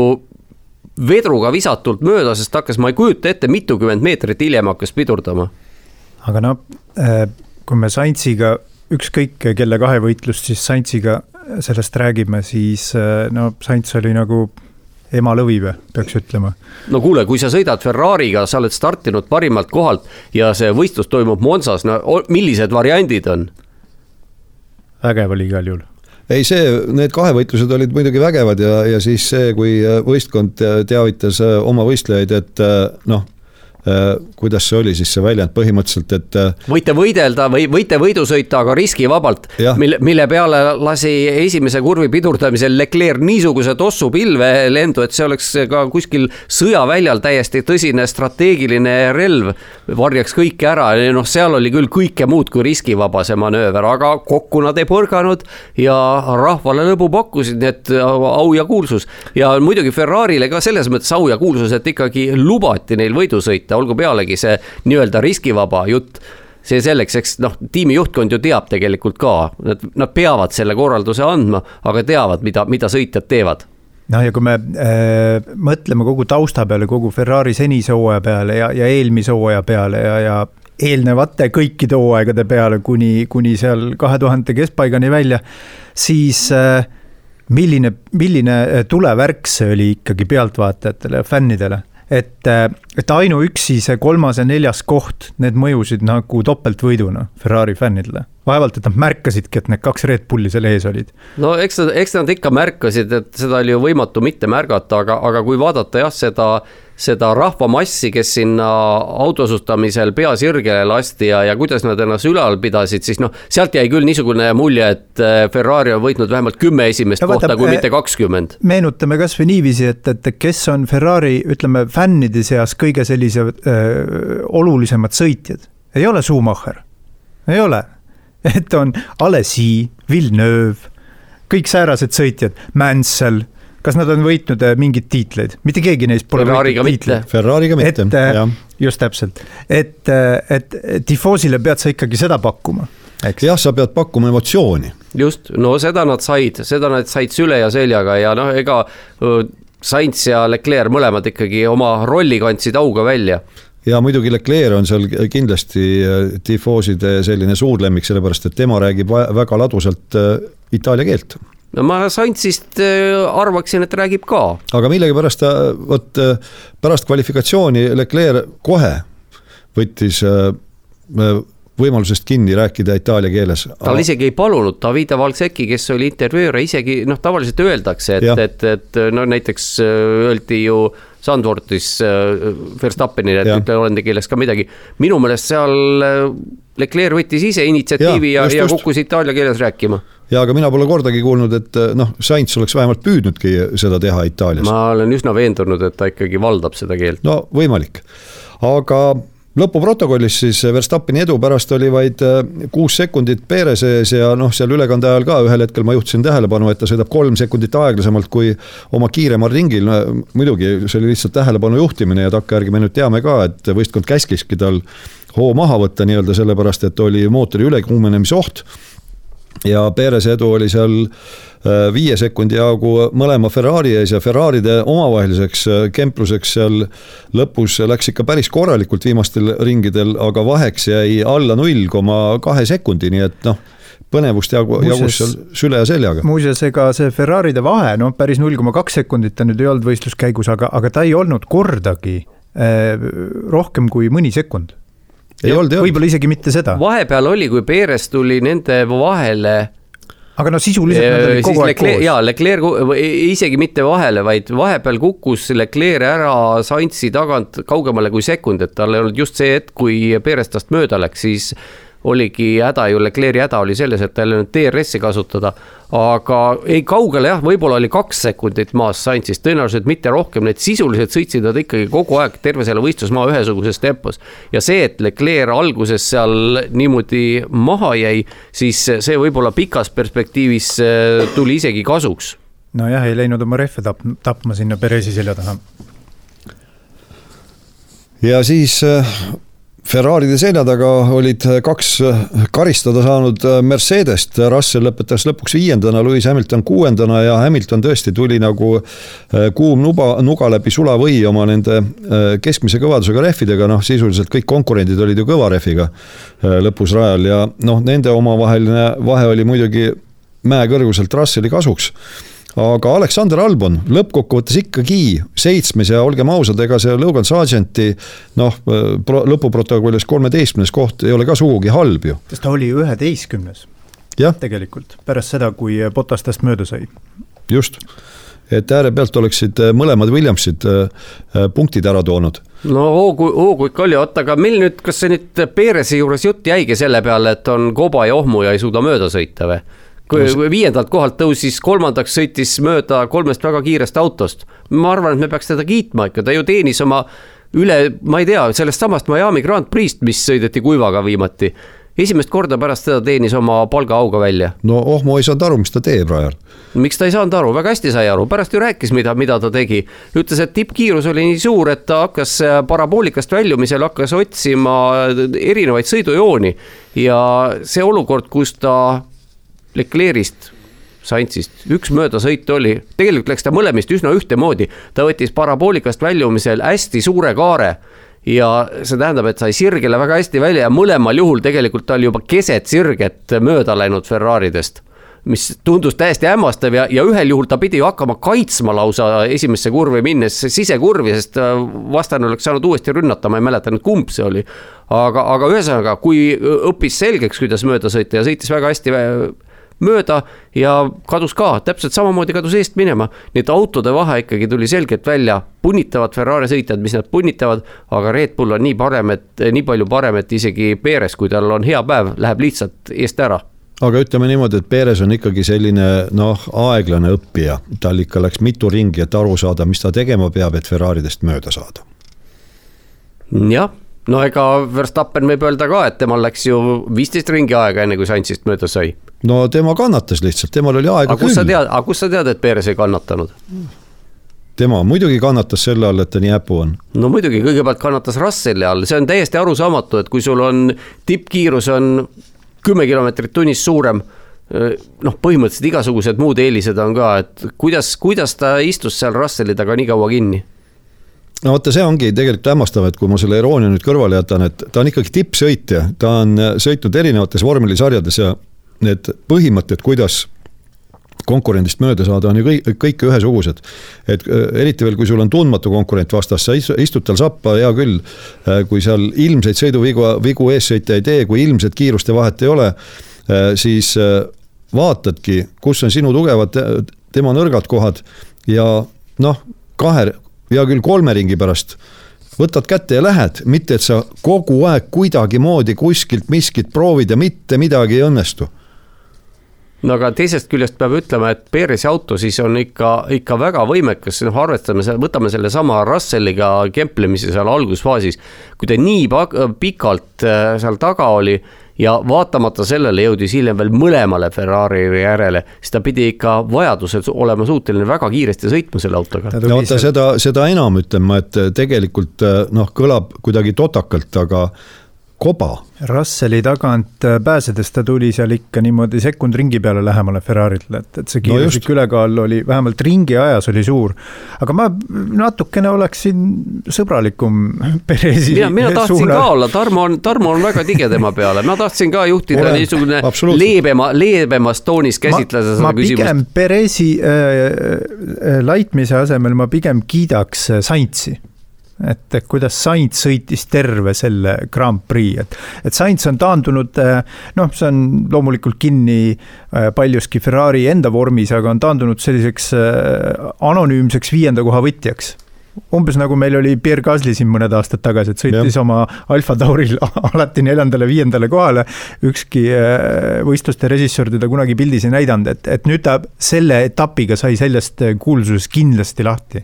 vedruga visatult mööda, sest hakkas, ma ei kujuta ette, mitukümmend meetrit hiljem hakkas pidurdama. Aga noh, kui me Saintsiga, ükskõik kelle kahevõitlust siis Saintsiga sellest räägime, siis no Saints oli nagu ema lõvive, peaks ütlema. no kuule, kui sa sõidad Ferrari'ga, sa oled startinud parimalt kohalt ja see võistlus toimub Monsas, no millised variandid on? vägev oli igal juhul ei, see, need kahevõitlused olid muidugi vägevad ja, ja siis see, kui võistkond teavitas oma võistlejaid, et noh Äh, kuidas see oli siis see väljend põhimõtteliselt, et. Äh, võite võidelda või võite võidu sõita, aga riskivabalt, mille, mille peale lasi esimese kurvi pidurdamisel Leclerc niisuguse tossu pilve lendu, et see oleks ka kuskil sõjaväljal täiesti tõsine strateegiline relv. varjaks kõike ära, noh, seal oli küll kõike muud kui riskivaba see manööver, aga kokku nad ei põrganud ja rahvale lõbu pakkusid, nii et au ja kuulsus. ja muidugi Ferrari'le ka selles mõttes au ja kuulsus, et ikkagi lubati neil võidu sõita olgu pealegi see nii-öelda riskivaba jutt see selleks, eks noh, tiimi juhtkond ju teab tegelikult ka, nad, nad peavad selle korralduse andma, aga teavad, mida, mida sõitjad teevad. Noh, ja kui me äh, mõtleme kogu tausta peale, kogu Ferrari senise hooaja peale ja, ja eelmise hooaja peale ja, ja eelnevate kõikide hooaegade peale kuni, kuni seal kahe tuhande keskpaigani välja, siis äh, milline, milline tulevärk see oli ikkagi pealtvaatajatele ja fännidele et, äh, et ainuüksi see kolmas ja neljas koht, need mõjusid nagu topeltvõiduna Ferrari fännidele. vaevalt, et nad märkasidki, et need kaks Red Bulli seal ees olid. no eks nad, eks nad ikka märkasid, et seda oli ju võimatu mitte märgata, aga, aga kui vaadata jah, seda seda rahvamassi, kes sinna autosustamisel pea sirgele lasti ja, ja kuidas nad ennast ülal pidasid, siis noh, sealt jäi küll niisugune mulje, et äh, Ferrari on võitnud vähemalt kümme esimest ja kohta, kui äh, mitte kakskümmend. meenutame kasvõi niiviisi, et, et kes on Ferrari, ütleme, fännide seas kõige sellised äh, olulisemad sõitjad. ei ole Schumacher, ei ole, et on Alesi, Villeneuve, kõik säärased sõitjad, Mansell kas nad on võitnud äh, mingeid tiitleid, mitte keegi neist pole Ferrari'ga mitte. Ferrari'ga mitte, äh, jah. just täpselt, et, äh, et tifoosile pead sa ikkagi seda pakkuma jah, sa pead pakkuma emotsiooni. just, no seda nad said, seda nad said süle ja seljaga ja noh, ega Sainz ja Leclerc mõlemad ikkagi oma rolli kandsid auga välja. Ja muidugi Leclerc on seal kindlasti tifooside selline suur lemmik, sellepärast et tema räägib väga ladusalt itaalia keelt no ma Santsist äh, arvaksin, et räägib ka. aga millegipärast ta, vot äh, pärast kvalifikatsiooni Leclerc kohe võttis äh, võimalusest kinni rääkida itaalia keeles. tal isegi ei palunud, Davide Valsecki, kes oli intervjueer, isegi noh, tavaliselt öeldakse, et, et, et no näiteks öeldi ju Sandvortis Verstappenile, et ütle hollandi keeles ka midagi. minu meelest seal Leclerc võttis ise initsiatiivi ja, ja, ja kukkus itaalia keeles rääkima ja aga mina pole kordagi kuulnud, et noh, Sainz oleks vähemalt püüdnudki seda teha Itaalias. ma olen üsna veendunud, et ta ikkagi valdab seda keelt. no võimalik, aga lõpuprotokollis siis Verstappeni edu pärast oli vaid äh, kuus sekundit Perese ees ja noh, seal ülekande ajal ka ühel hetkel ma juhtisin tähelepanu, et ta sõidab kolm sekundit aeglasemalt kui oma kiiremal ringil, no muidugi see oli lihtsalt tähelepanu juhtimine ja takkajärgi me nüüd teame ka, et võistkond käskiski tal hoo maha võtta nii-öelda sellepärast, et oli mootori ülekuumenemise oht ja Perese edu oli seal äh, viie sekundi jagu mõlema Ferrari ees ja Ferraride omavaheliseks äh, kempluseks seal lõpus läks ikka päris korralikult viimastel ringidel, aga vaheks jäi alla null koma kahe sekundi, nii et noh põnevust jagu, jagus seal süle ja seljaga. muuseas, ega see Ferraride vahe, noh, päris null koma kaks sekundit ta nüüd ei olnud võistluskäigus, aga, aga ta ei olnud kordagi eh, rohkem kui mõni sekund ei olnud jah. võib-olla isegi mitte seda. vahepeal oli, kui Perez tuli nende vahele aga no sisuliselt nad olid kogu aeg koos. jaa, Leclerc isegi mitte vahele, vaid vahepeal kukkus Leclerc ära Sainzi tagant kaugemale kui sekund, et tal ei olnud just see hetk, kui Perez tast mööda läks, siis oligi häda ju, Leclerc'i häda oli selles, et ta ei olnud DRS-i kasutada. aga ei kaugele jah, võib-olla oli kaks sekundit maas Sainzist, tõenäoliselt mitte rohkem, need sisuliselt sõitsid nad ikkagi kogu aeg terve selle võistlusmaa ühesuguses tempos. ja see, et Leclerc alguses seal niimoodi maha jäi, siis see võib-olla pikas perspektiivis äh, tuli isegi kasuks. nojah, ei läinud oma rehve tap-, tapma sinna Perezi selja taha. ja siis äh, Ferraride selja taga olid kaks karistada saanud Mercedest, Russell lõpetas lõpuks viiendana, Lewis Hamilton kuuendana ja Hamilton tõesti tuli nagu äh, kuum nuba, nuga läbi sulavõi oma nende äh, keskmise kõvadusega rehvidega, noh sisuliselt kõik konkurendid olid ju kõva rehviga äh, lõpus rajal ja noh, nende omavaheline vahe oli muidugi mäekõrguselt Russelli kasuks aga Aleksander Albon lõppkokkuvõttes ikkagi seitsmes ja olgem ausad, ega see Logan Sargenti noh, lõpuprotokollis kolmeteistkümnes koht ei ole ka sugugi halb ju. sest ta oli üheteistkümnes. tegelikult, pärast seda, kui Botas tast mööda sai. just, et äärepealt oleksid mõlemad Williamsid äh, punktid ära toonud no hoogu, hoogu ikka oli, oota, aga meil nüüd, kas see nüüd Perezi juures jutt jäigi selle peale, et on koba ja ohmu ja ei suuda mööda sõita või? Kui viiendalt kohalt tõusis kolmandaks, sõitis mööda kolmest väga kiirest autost. ma arvan, et me peaks teda kiitma ikka, ta ju teenis oma üle, ma ei tea, sellest samast Miami Grand Prix'st, mis sõideti kuivaga viimati. esimest korda pärast seda teenis oma palgaauga välja. no oh, ma ei saanud aru, mis ta teeb, Rajar. miks ta ei saanud aru, väga hästi sai aru, pärast ju rääkis, mida, mida ta tegi. ütles, et tippkiirus oli nii suur, et ta hakkas äh, paraboolikast väljumisel hakkas otsima erinevaid sõidujooni ja see olukord, kus ta Leclerc'ist, Saintsist, üks möödasõit oli, tegelikult läks ta mõlemist üsna ühtemoodi, ta võttis paraboolikast väljumisel hästi suure kaare ja see tähendab, et sai sirgele väga hästi välja ja mõlemal juhul tegelikult ta oli juba keset sirget mööda läinud Ferraridest mis tundus täiesti hämmastav ja, ja ühel juhul ta pidi ju hakkama kaitsma lausa esimesse kurvi minnes sisekurvi, sest vastane oleks saanud uuesti rünnata, ma ei mäleta nüüd, kumb see oli. aga, aga ühesõnaga, kui õppis selgeks, kuidas mööda sõita ja sõitis väga hästi mööda ja kadus ka, täpselt samamoodi kadus eest minema. nii et autode vahe ikkagi tuli selgelt välja, punnitavad Ferrari sõitjad, mis nad punnitavad, aga Red Bull on nii parem, et nii palju parem, et isegi Perez, kui tal on hea päev, läheb lihtsalt eest ära aga ütleme niimoodi, et Perez on ikkagi selline noh, aeglane õppija, tal ikka läks mitu ringi, et aru saada, mis ta tegema peab, et Ferraridest mööda saada. jah no ega Verstappen võib öelda ka, et temal läks ju viisteist ringi aega, enne kui Sainzist mööda sai. no tema kannatas lihtsalt, temal oli aega aga küll. aga kust sa tead, et Perez ei kannatanud? tema muidugi kannatas selle all, et ta nii äpu on. no muidugi, kõigepealt kannatas Russelli all, see on täiesti arusaamatu, et kui sul on tippkiirus on kümme kilomeetrit tunnis suurem noh, põhimõtteliselt igasugused muud eelised on ka, et kuidas, kuidas ta istus seal Russelli taga nii kaua kinni no vaata, see ongi tegelikult hämmastav, et kui ma selle iroonia nüüd kõrvale jätan, et ta on ikkagi tippsõitja, ta on äh, sõitnud erinevates vormelisarjades ja need põhimõtted, kuidas konkurendist mööda saada, on ju kõik, kõik ühesugused. et äh, eriti veel, kui sul on tundmatu konkurent vastas, sa istud tal sappa, hea küll. Äh, kui seal ilmseid sõiduvigu, vigu eessõitja ei tee, kui ilmset kiiruste vahet ei ole, siis vaatadki, kus on sinu tugevad, tema nõrgad kohad ja noh, kahe hea küll, kolme ringi pärast võtad kätte ja lähed, mitte et sa kogu aeg kuidagimoodi kuskilt miskit proovid ja mitte midagi ei õnnestu no aga teisest küljest peab ütlema, et Perezi auto siis on ikka, ikka väga võimekas, noh, arvestame, võtame sellesama Russelliga kemplemise seal algusfaasis. kui ta nii pikalt äh, seal taga oli ja vaatamata sellele jõudis hiljem veel mõlemale Ferrari järele, siis ta pidi ikka vajadusel olema suuteline väga kiiresti sõitma selle autoga. no vaata seda, seda enam ütlen ma, et tegelikult noh, kõlab kuidagi totakalt, aga koba. Russelli tagant äh, pääsedes ta tuli seal ikka niimoodi sekund ringi peale lähemale Ferrari'le, et, et see kiiruslik no ülekaal oli vähemalt ringi ajas oli suur. aga ma natukene oleksin sõbralikum (laughs) Perezi mina, mina tahtsin suuna. ka olla, Tarmo on, Tarmo on väga tige tema peale, ma tahtsin ka juhtida Olen, niisugune leebema, leebemas toonis käsitleda seda küsimust. pigem Perezi äh, äh, laitmise asemel ma pigem kiidaks äh, Saintsi et kuidas Sainz sõitis terve selle Grand Prix, et, et Sainz on taandunud, eh, noh, see on loomulikult kinni eh, paljuski Ferrari enda vormis, aga on taandunud selliseks eh, anonüümseks viienda koha võtjaks umbes nagu meil oli Pierre Gasly siin mõned aastad tagasi, et sõitis ja. oma Alfa Tauril (laughs) alati neljandale-viiendale kohale. ükski võistluste režissöör teda kunagi pildis ei näidanud, et, et nüüd ta selle etapiga sai sellest kuulsusest kindlasti lahti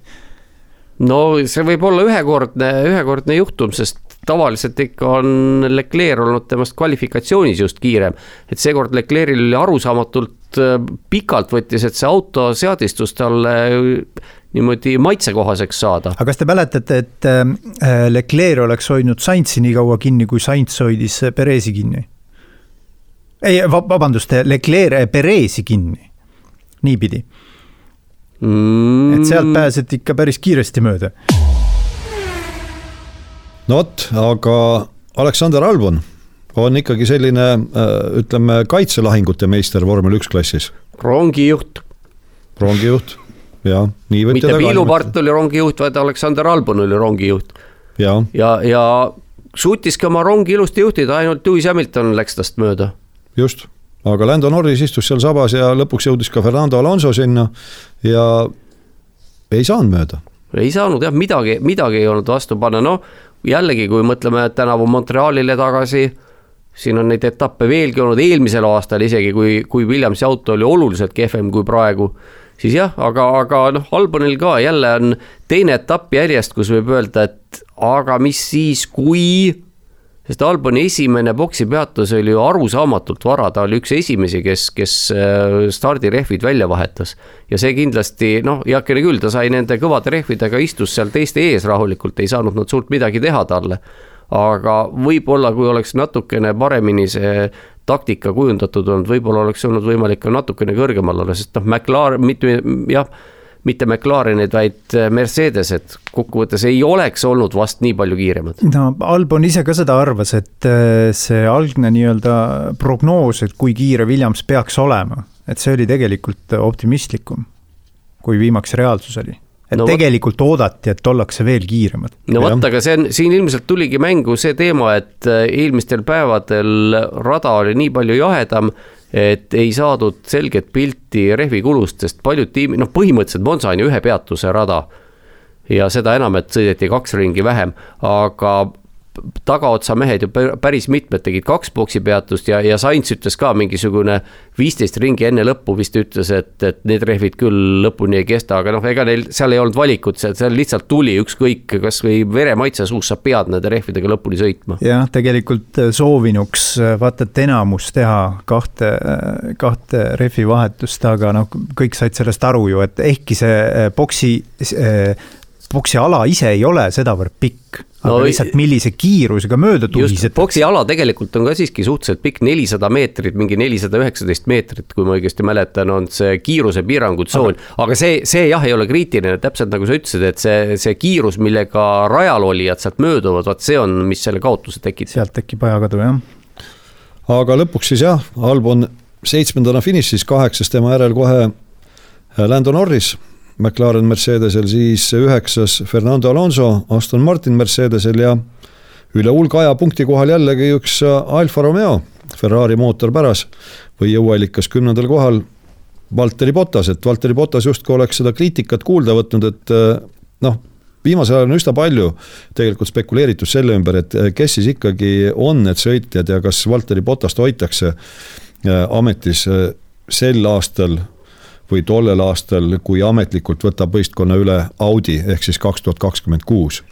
no see võib olla ühekordne, ühekordne juhtum, sest tavaliselt ikka on Leclerc olnud temast kvalifikatsioonis just kiirem. et seekord Leclerc'il oli arusaamatult pikalt võttis, et see auto seadistus talle niimoodi maitsekohaseks saada. aga kas te mäletate, et Leclerc oleks hoidnud Sainzi nii kaua kinni, kui Sainz hoidis Perezi kinni? ei, vabandust, Leclerc Perezi kinni, niipidi mm.. et sealt pääseti ikka päris kiiresti mööda. no vot, aga Aleksander Albon on ikkagi selline äh, ütleme, kaitselahingute meister vormel üks klassis. rongijuht. rongijuht, jah, nii võib mitte Piilu Part oli rongijuht, vaid Aleksander Albon oli rongijuht. ja, ja, ja suutiski oma rongi ilusti juhtida, ainult Lewis Hamilton läks tast mööda. just aga Lando Norris istus seal sabas ja lõpuks jõudis ka Fernando Alonso sinna ja ei saanud mööda. ei saanud jah, midagi, midagi ei olnud vastu panna, noh jällegi, kui mõtleme tänavu Montrealile tagasi, siin on neid etappe veelgi olnud, eelmisel aastal isegi, kui, kui Williamsi auto oli oluliselt kehvem kui praegu, siis jah, aga, aga noh, Albonil ka jälle on teine etapp järjest, kus võib öelda, et aga mis siis, kui sest Alboni esimene poksipeatus oli ju arusaamatult vara, ta oli üks esimesi, kes, kes äh, stardirehvid välja vahetas. ja see kindlasti noh, heakene küll, ta sai nende kõvade rehvidega, istus seal teiste ees rahulikult, ei saanud nad suurt midagi teha talle. aga võib-olla, kui oleks natukene paremini see taktika kujundatud olnud, võib-olla oleks olnud võimalik ka natukene kõrgemal olla, sest noh, McLaren, mitte jah mitte McLarenid, vaid äh, Mercedesed kokkuvõttes ei oleks olnud vast nii palju kiiremad. no Albon ise ka seda arvas, et äh, see algne nii-öelda prognoos, et kui kiire Williams peaks olema, et see oli tegelikult optimistlikum, kui viimaks reaalsus oli et no, tegelikult oodati, et ollakse veel kiiremad. no vot, aga see on, siin ilmselt tuligi mängu see teema, et äh, eelmistel päevadel rada oli nii palju jahedam et ei saadud selget pilti rehvi kulust, sest paljud tiimid, noh, põhimõtteliselt Monza on ju ühe peatuse rada. ja seda enam, et sõideti kaks ringi vähem, aga tagaotsa mehed ju päris mitmed tegid kaks boksi peatust ja, ja Sainz ütles ka mingisugune viisteist ringi enne lõppu vist ütles, et, et need rehvid küll lõpuni ei kesta, aga noh, ega neil seal ei olnud valikut, seal lihtsalt tuli ükskõik, kasvõi veremaitse suus, sa pead nende rehvidega lõpuni sõitma. jah, tegelikult äh, soovinuks äh, vaata, et enamus teha kahte, äh, kahte rehvi vahetust, aga noh, kõik said sellest aru ju, et ehkki see boksi boksi ala ise ei ole sedavõrd pikk, aga no, lihtsalt millise kiirusega mööda tuhisetakse. boksi ala tegelikult on ka siiski suhteliselt pikk, nelisada meetrit, mingi nelisada üheksateist meetrit, kui ma õigesti mäletan, on see kiirusepiirangu tsoon. aga see, see jah, ei ole kriitiline, täpselt nagu sa ütlesid, et see, see kiirus, millega rajal olijad sealt mööduvad, vot see on, mis selle kaotuse tekitab. sealt tekib ajakadu, jah. aga lõpuks siis jah, Albon seitsmendana finišis, kaheksas tema järel kohe Lando Norris McLaren Mercedesel, siis üheksas Fernando Alonso, Aston Martin Mercedesel ja üle hulga aja punkti kohal jällegi üks Alfa Romeo, Ferrari mootor päras või jõuallikas kümnendal kohal. Valteri Bottas, et Valteri Bottas justkui oleks seda kriitikat kuulda võtnud, et noh, viimasel ajal on üsna palju tegelikult spekuleeritud selle ümber, et kes siis ikkagi on need sõitjad ja kas Valteri Bottast hoitakse ametis sel aastal või tollel aastal, kui ametlikult võtab võistkonna üle Audi ehk siis kaks tuhat kakskümmend kuus.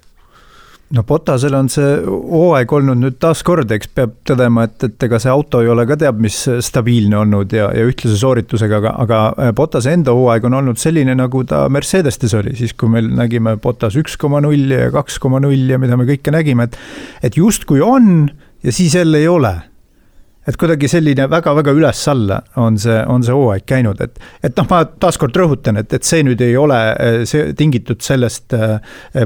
No Botasel on see hooaeg olnud nüüd taaskord, eks peab tõdema, et, et ega see auto ei ole ka teab mis stabiilne olnud ja, ja ühtlase sooritusega, aga, aga Botase enda hooaeg on olnud selline, nagu ta Mercedestes oli, siis kui meil nägime Botas üks koma null ja kaks koma null ja mida me kõike nägime, et, et justkui on ja siis jälle ei ole et kuidagi selline väga-väga üles-alla on see, on see hooaeg käinud, et, et noh, ma taaskord rõhutan, et, et see nüüd ei ole see tingitud sellest äh,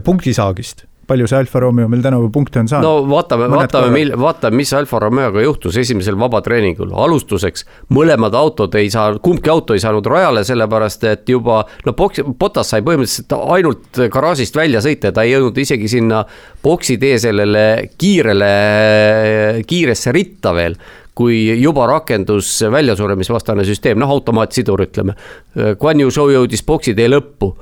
punktisaagist palju see Alfa Romeo meil tänavu punkte on saanud? no vaatame, vaatame, mil-, vaatame, mis Alfa Romeoga juhtus esimesel vabatreeningul. alustuseks mõlemad autod ei saa, kumbki auto ei saanud rajale, sellepärast et juba no boks, Botas sai põhimõtteliselt ainult garaažist välja sõita, ta ei jõudnud isegi sinna boksi tee sellele kiirele, kiiresse ritta veel kui juba rakendus väljasuremisvastane süsteem, noh, automaatsidur, ütleme. Guan Yu Zhou jõudis boksi tee lõppu,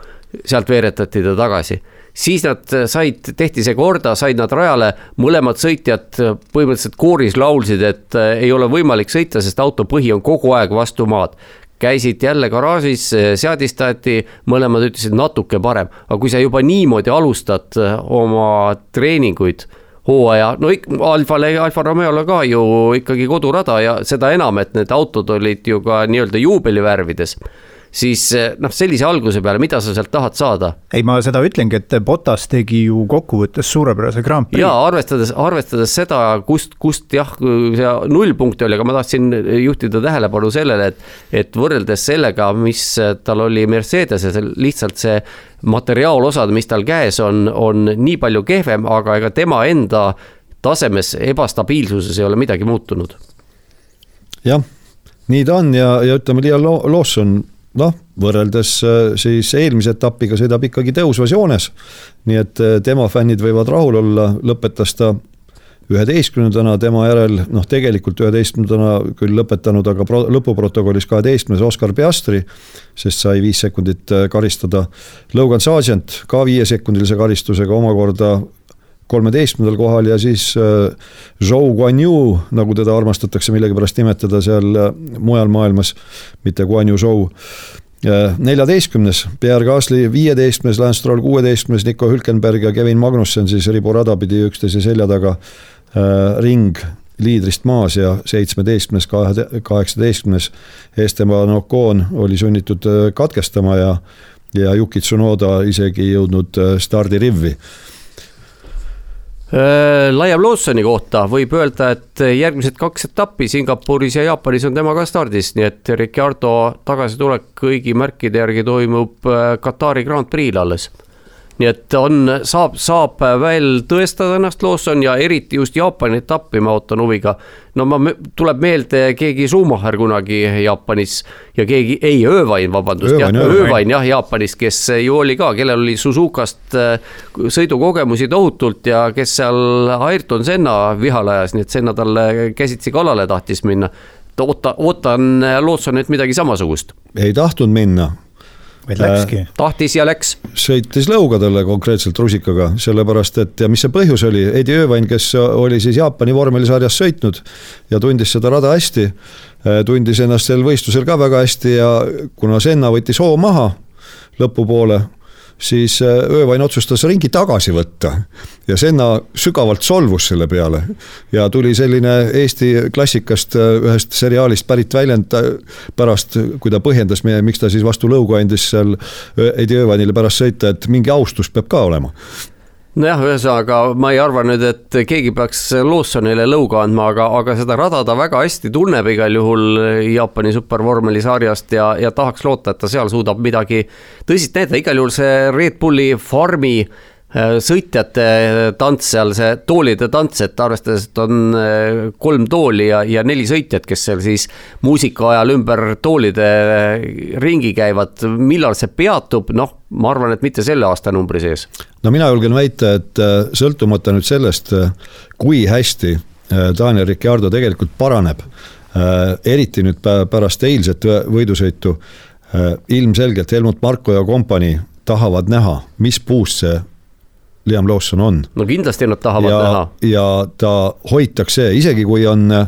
sealt veeretati ta tagasi. Siis nad said, tehti see korda, said nad rajale, mõlemad sõitjad põhimõtteliselt kooris laulsid, et ei ole võimalik sõita, sest auto põhi on kogu aeg vastu maad. Käisid jälle garaažis, seadistati, mõlemad ütlesid natuke parem, aga kui sa juba niimoodi alustad oma treeninguid hooaja, no ik-, Alfale Alfa Romeole ka ju ikkagi kodurada ja seda enam, et need autod olid ju ka nii-öelda juubelivärvides siis eh, noh, sellise alguse peale, mida sa sealt tahad saada? ei, ma seda ütlengi, et Botas tegi ju kokkuvõttes suurepärase Grand Prix. ja arvestades, arvestades seda, kust, kust jah, see nullpunkt oli, aga ma tahtsin juhtida tähelepanu sellele, et, et võrreldes sellega, mis tal oli Mercedeses, lihtsalt see materiaalosad, mis tal käes on, on nii palju kehvem, aga ega tema enda tasemes ebastabiilsuses ei ole midagi muutunud. jah, nii ta on ja, ja ütleme, Liia Lawson noh, võrreldes äh, siis eelmise etapiga sõidab ikkagi tõusvas joones. nii et äh, tema fännid võivad rahul olla, lõpetas ta üheteistkümnendana, tema järel noh, tegelikult üheteistkümnendana küll lõpetanud, aga pro, lõpuprotokollis kaheteistkümnes Oscar Piastri, sest sai viis sekundit äh, karistada. Logan Sargent ka viiesekundilise karistusega omakorda kolmeteistkümnendal kohal ja siis Zhou Guanyu, nagu teda armastatakse millegipärast nimetada seal mujal maailmas, mitte Guanyu Zhou. Neljateistkümnes, Pierre Gasly viieteistkümnes, Lance Stroll kuueteistkümnes, Nico Hülkenberg ja Kevin Magnussen siis riburada pidi üksteise selja taga äh, ring liidrist maas ja seitsmeteistkümnes, kaheksateistkümnes Esteban Ocon oli sunnitud äh, katkestama ja ja Yuki Tsunoda isegi jõudnud äh, stardirivvi Äh, Liam Lawsoni kohta võib öelda, et järgmised kaks etappi Singapuris ja Jaapanis on tema ka stardis, nii et Ricardo tagasitulek kõigi märkide järgi toimub äh, Katari Grand Prix'l alles nii et on, saab, saab veel tõestada ennast Lawson ja eriti just Jaapani etappi ma ootan huviga. no ma, tuleb meelde keegi Schumacher kunagi Jaapanis ja keegi, ei, Öövain, vabandust, jah, Öövain jah, Jaapanis, kes ju oli ka, kellel oli Suzukast äh, sõidukogemusi tohutult ja kes seal Ayrton Senna vihale ajas, nii et Senna talle käsitsi kallale tahtis minna oota, ootan Lawsonilt midagi samasugust. ei tahtnud minna, vaid läkski. Äh, tahtis ja läks. sõitis lõuga talle konkreetselt rusikaga, sellepärast et ja mis see põhjus oli, Eddie Irvine, kes oli siis Jaapani vormelisarjas sõitnud ja tundis seda rada hästi, äh, tundis ennast sel võistlusel ka väga hästi ja kuna Senna võttis hoo maha lõpupoole siis äh, Öövain otsustas ringi tagasi võtta ja Senna sügavalt solvus selle peale. ja tuli selline Eesti klassikast äh, ühest seriaalist pärit väljend äh, pärast, kui ta põhjendas, miks ta siis vastu lõugu andis seal Eddie Öövainile pärast sõita, et mingi austus peab ka olema nojah, ühesõnaga ma ei arva nüüd, et keegi peaks Lawsonile lõuga andma, aga, aga seda rada ta väga hästi tunneb igal juhul Jaapani supervormeli sarjast ja, ja tahaks loota, et ta seal suudab midagi tõsist näidata, igal juhul see Red Bulli farmi Äh, sõitjate tants seal, see toolide tants, et arvestades, et on äh, kolm tooli ja, ja neli sõitjat, kes seal siis muusika ajal ümber toolide äh, ringi käivad, millal see peatub, noh, ma arvan, et mitte selle aastanumbri sees. no mina julgen väita, et sõltumata nüüd sellest, kui hästi Daniel Ricciardo tegelikult paraneb, eriti nüüd pärast eilset võidusõitu, ilmselgelt Helmut Marko ja kompanii tahavad näha, mis puust see Liam Lawson on. no kindlasti nad tahavad ja, näha. ja ta hoitakse, isegi kui on äh,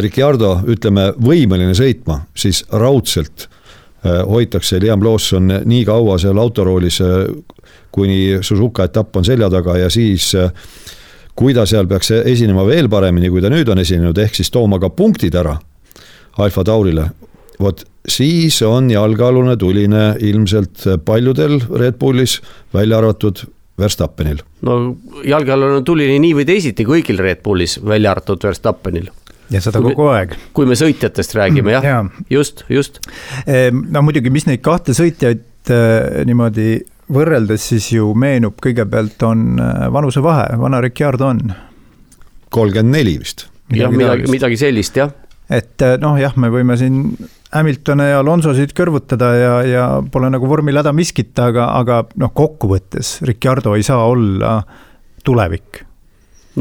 Ricciardo, ütleme, võimeline sõitma, siis raudselt äh, hoitakse Liam Lawson nii kaua seal autoroolis äh,, kuni Suzuka etapp on selja taga ja siis kui ta seal peaks esinema veel paremini, kui ta nüüd on esinenud, ehk siis tooma ka punktid ära Alfa Taurile, vot siis on jalgealune tuline ilmselt paljudel Red Bullis, välja arvatud Verstappenil. no jalgealune tuli nii või teisiti kõigil Red Bullis, välja arvatud Verstappenil ja seda kogu aeg. kui me sõitjatest räägime jah ja., just, just. Ehm, no muidugi, mis neid kahte sõitjaid äh, niimoodi võrreldes siis ju meenub, kõigepealt on äh, vanusevahe, vana Ricciardo on? kolmkümmend neli vist. jah, midagi, midagi sellist jah. et äh, noh, jah, me võime siin Hamiltone ja Alonsosid kõrvutada ja, ja pole nagu vormil häda miskit, aga, aga noh, kokkuvõttes Ricardo ei saa olla tulevik.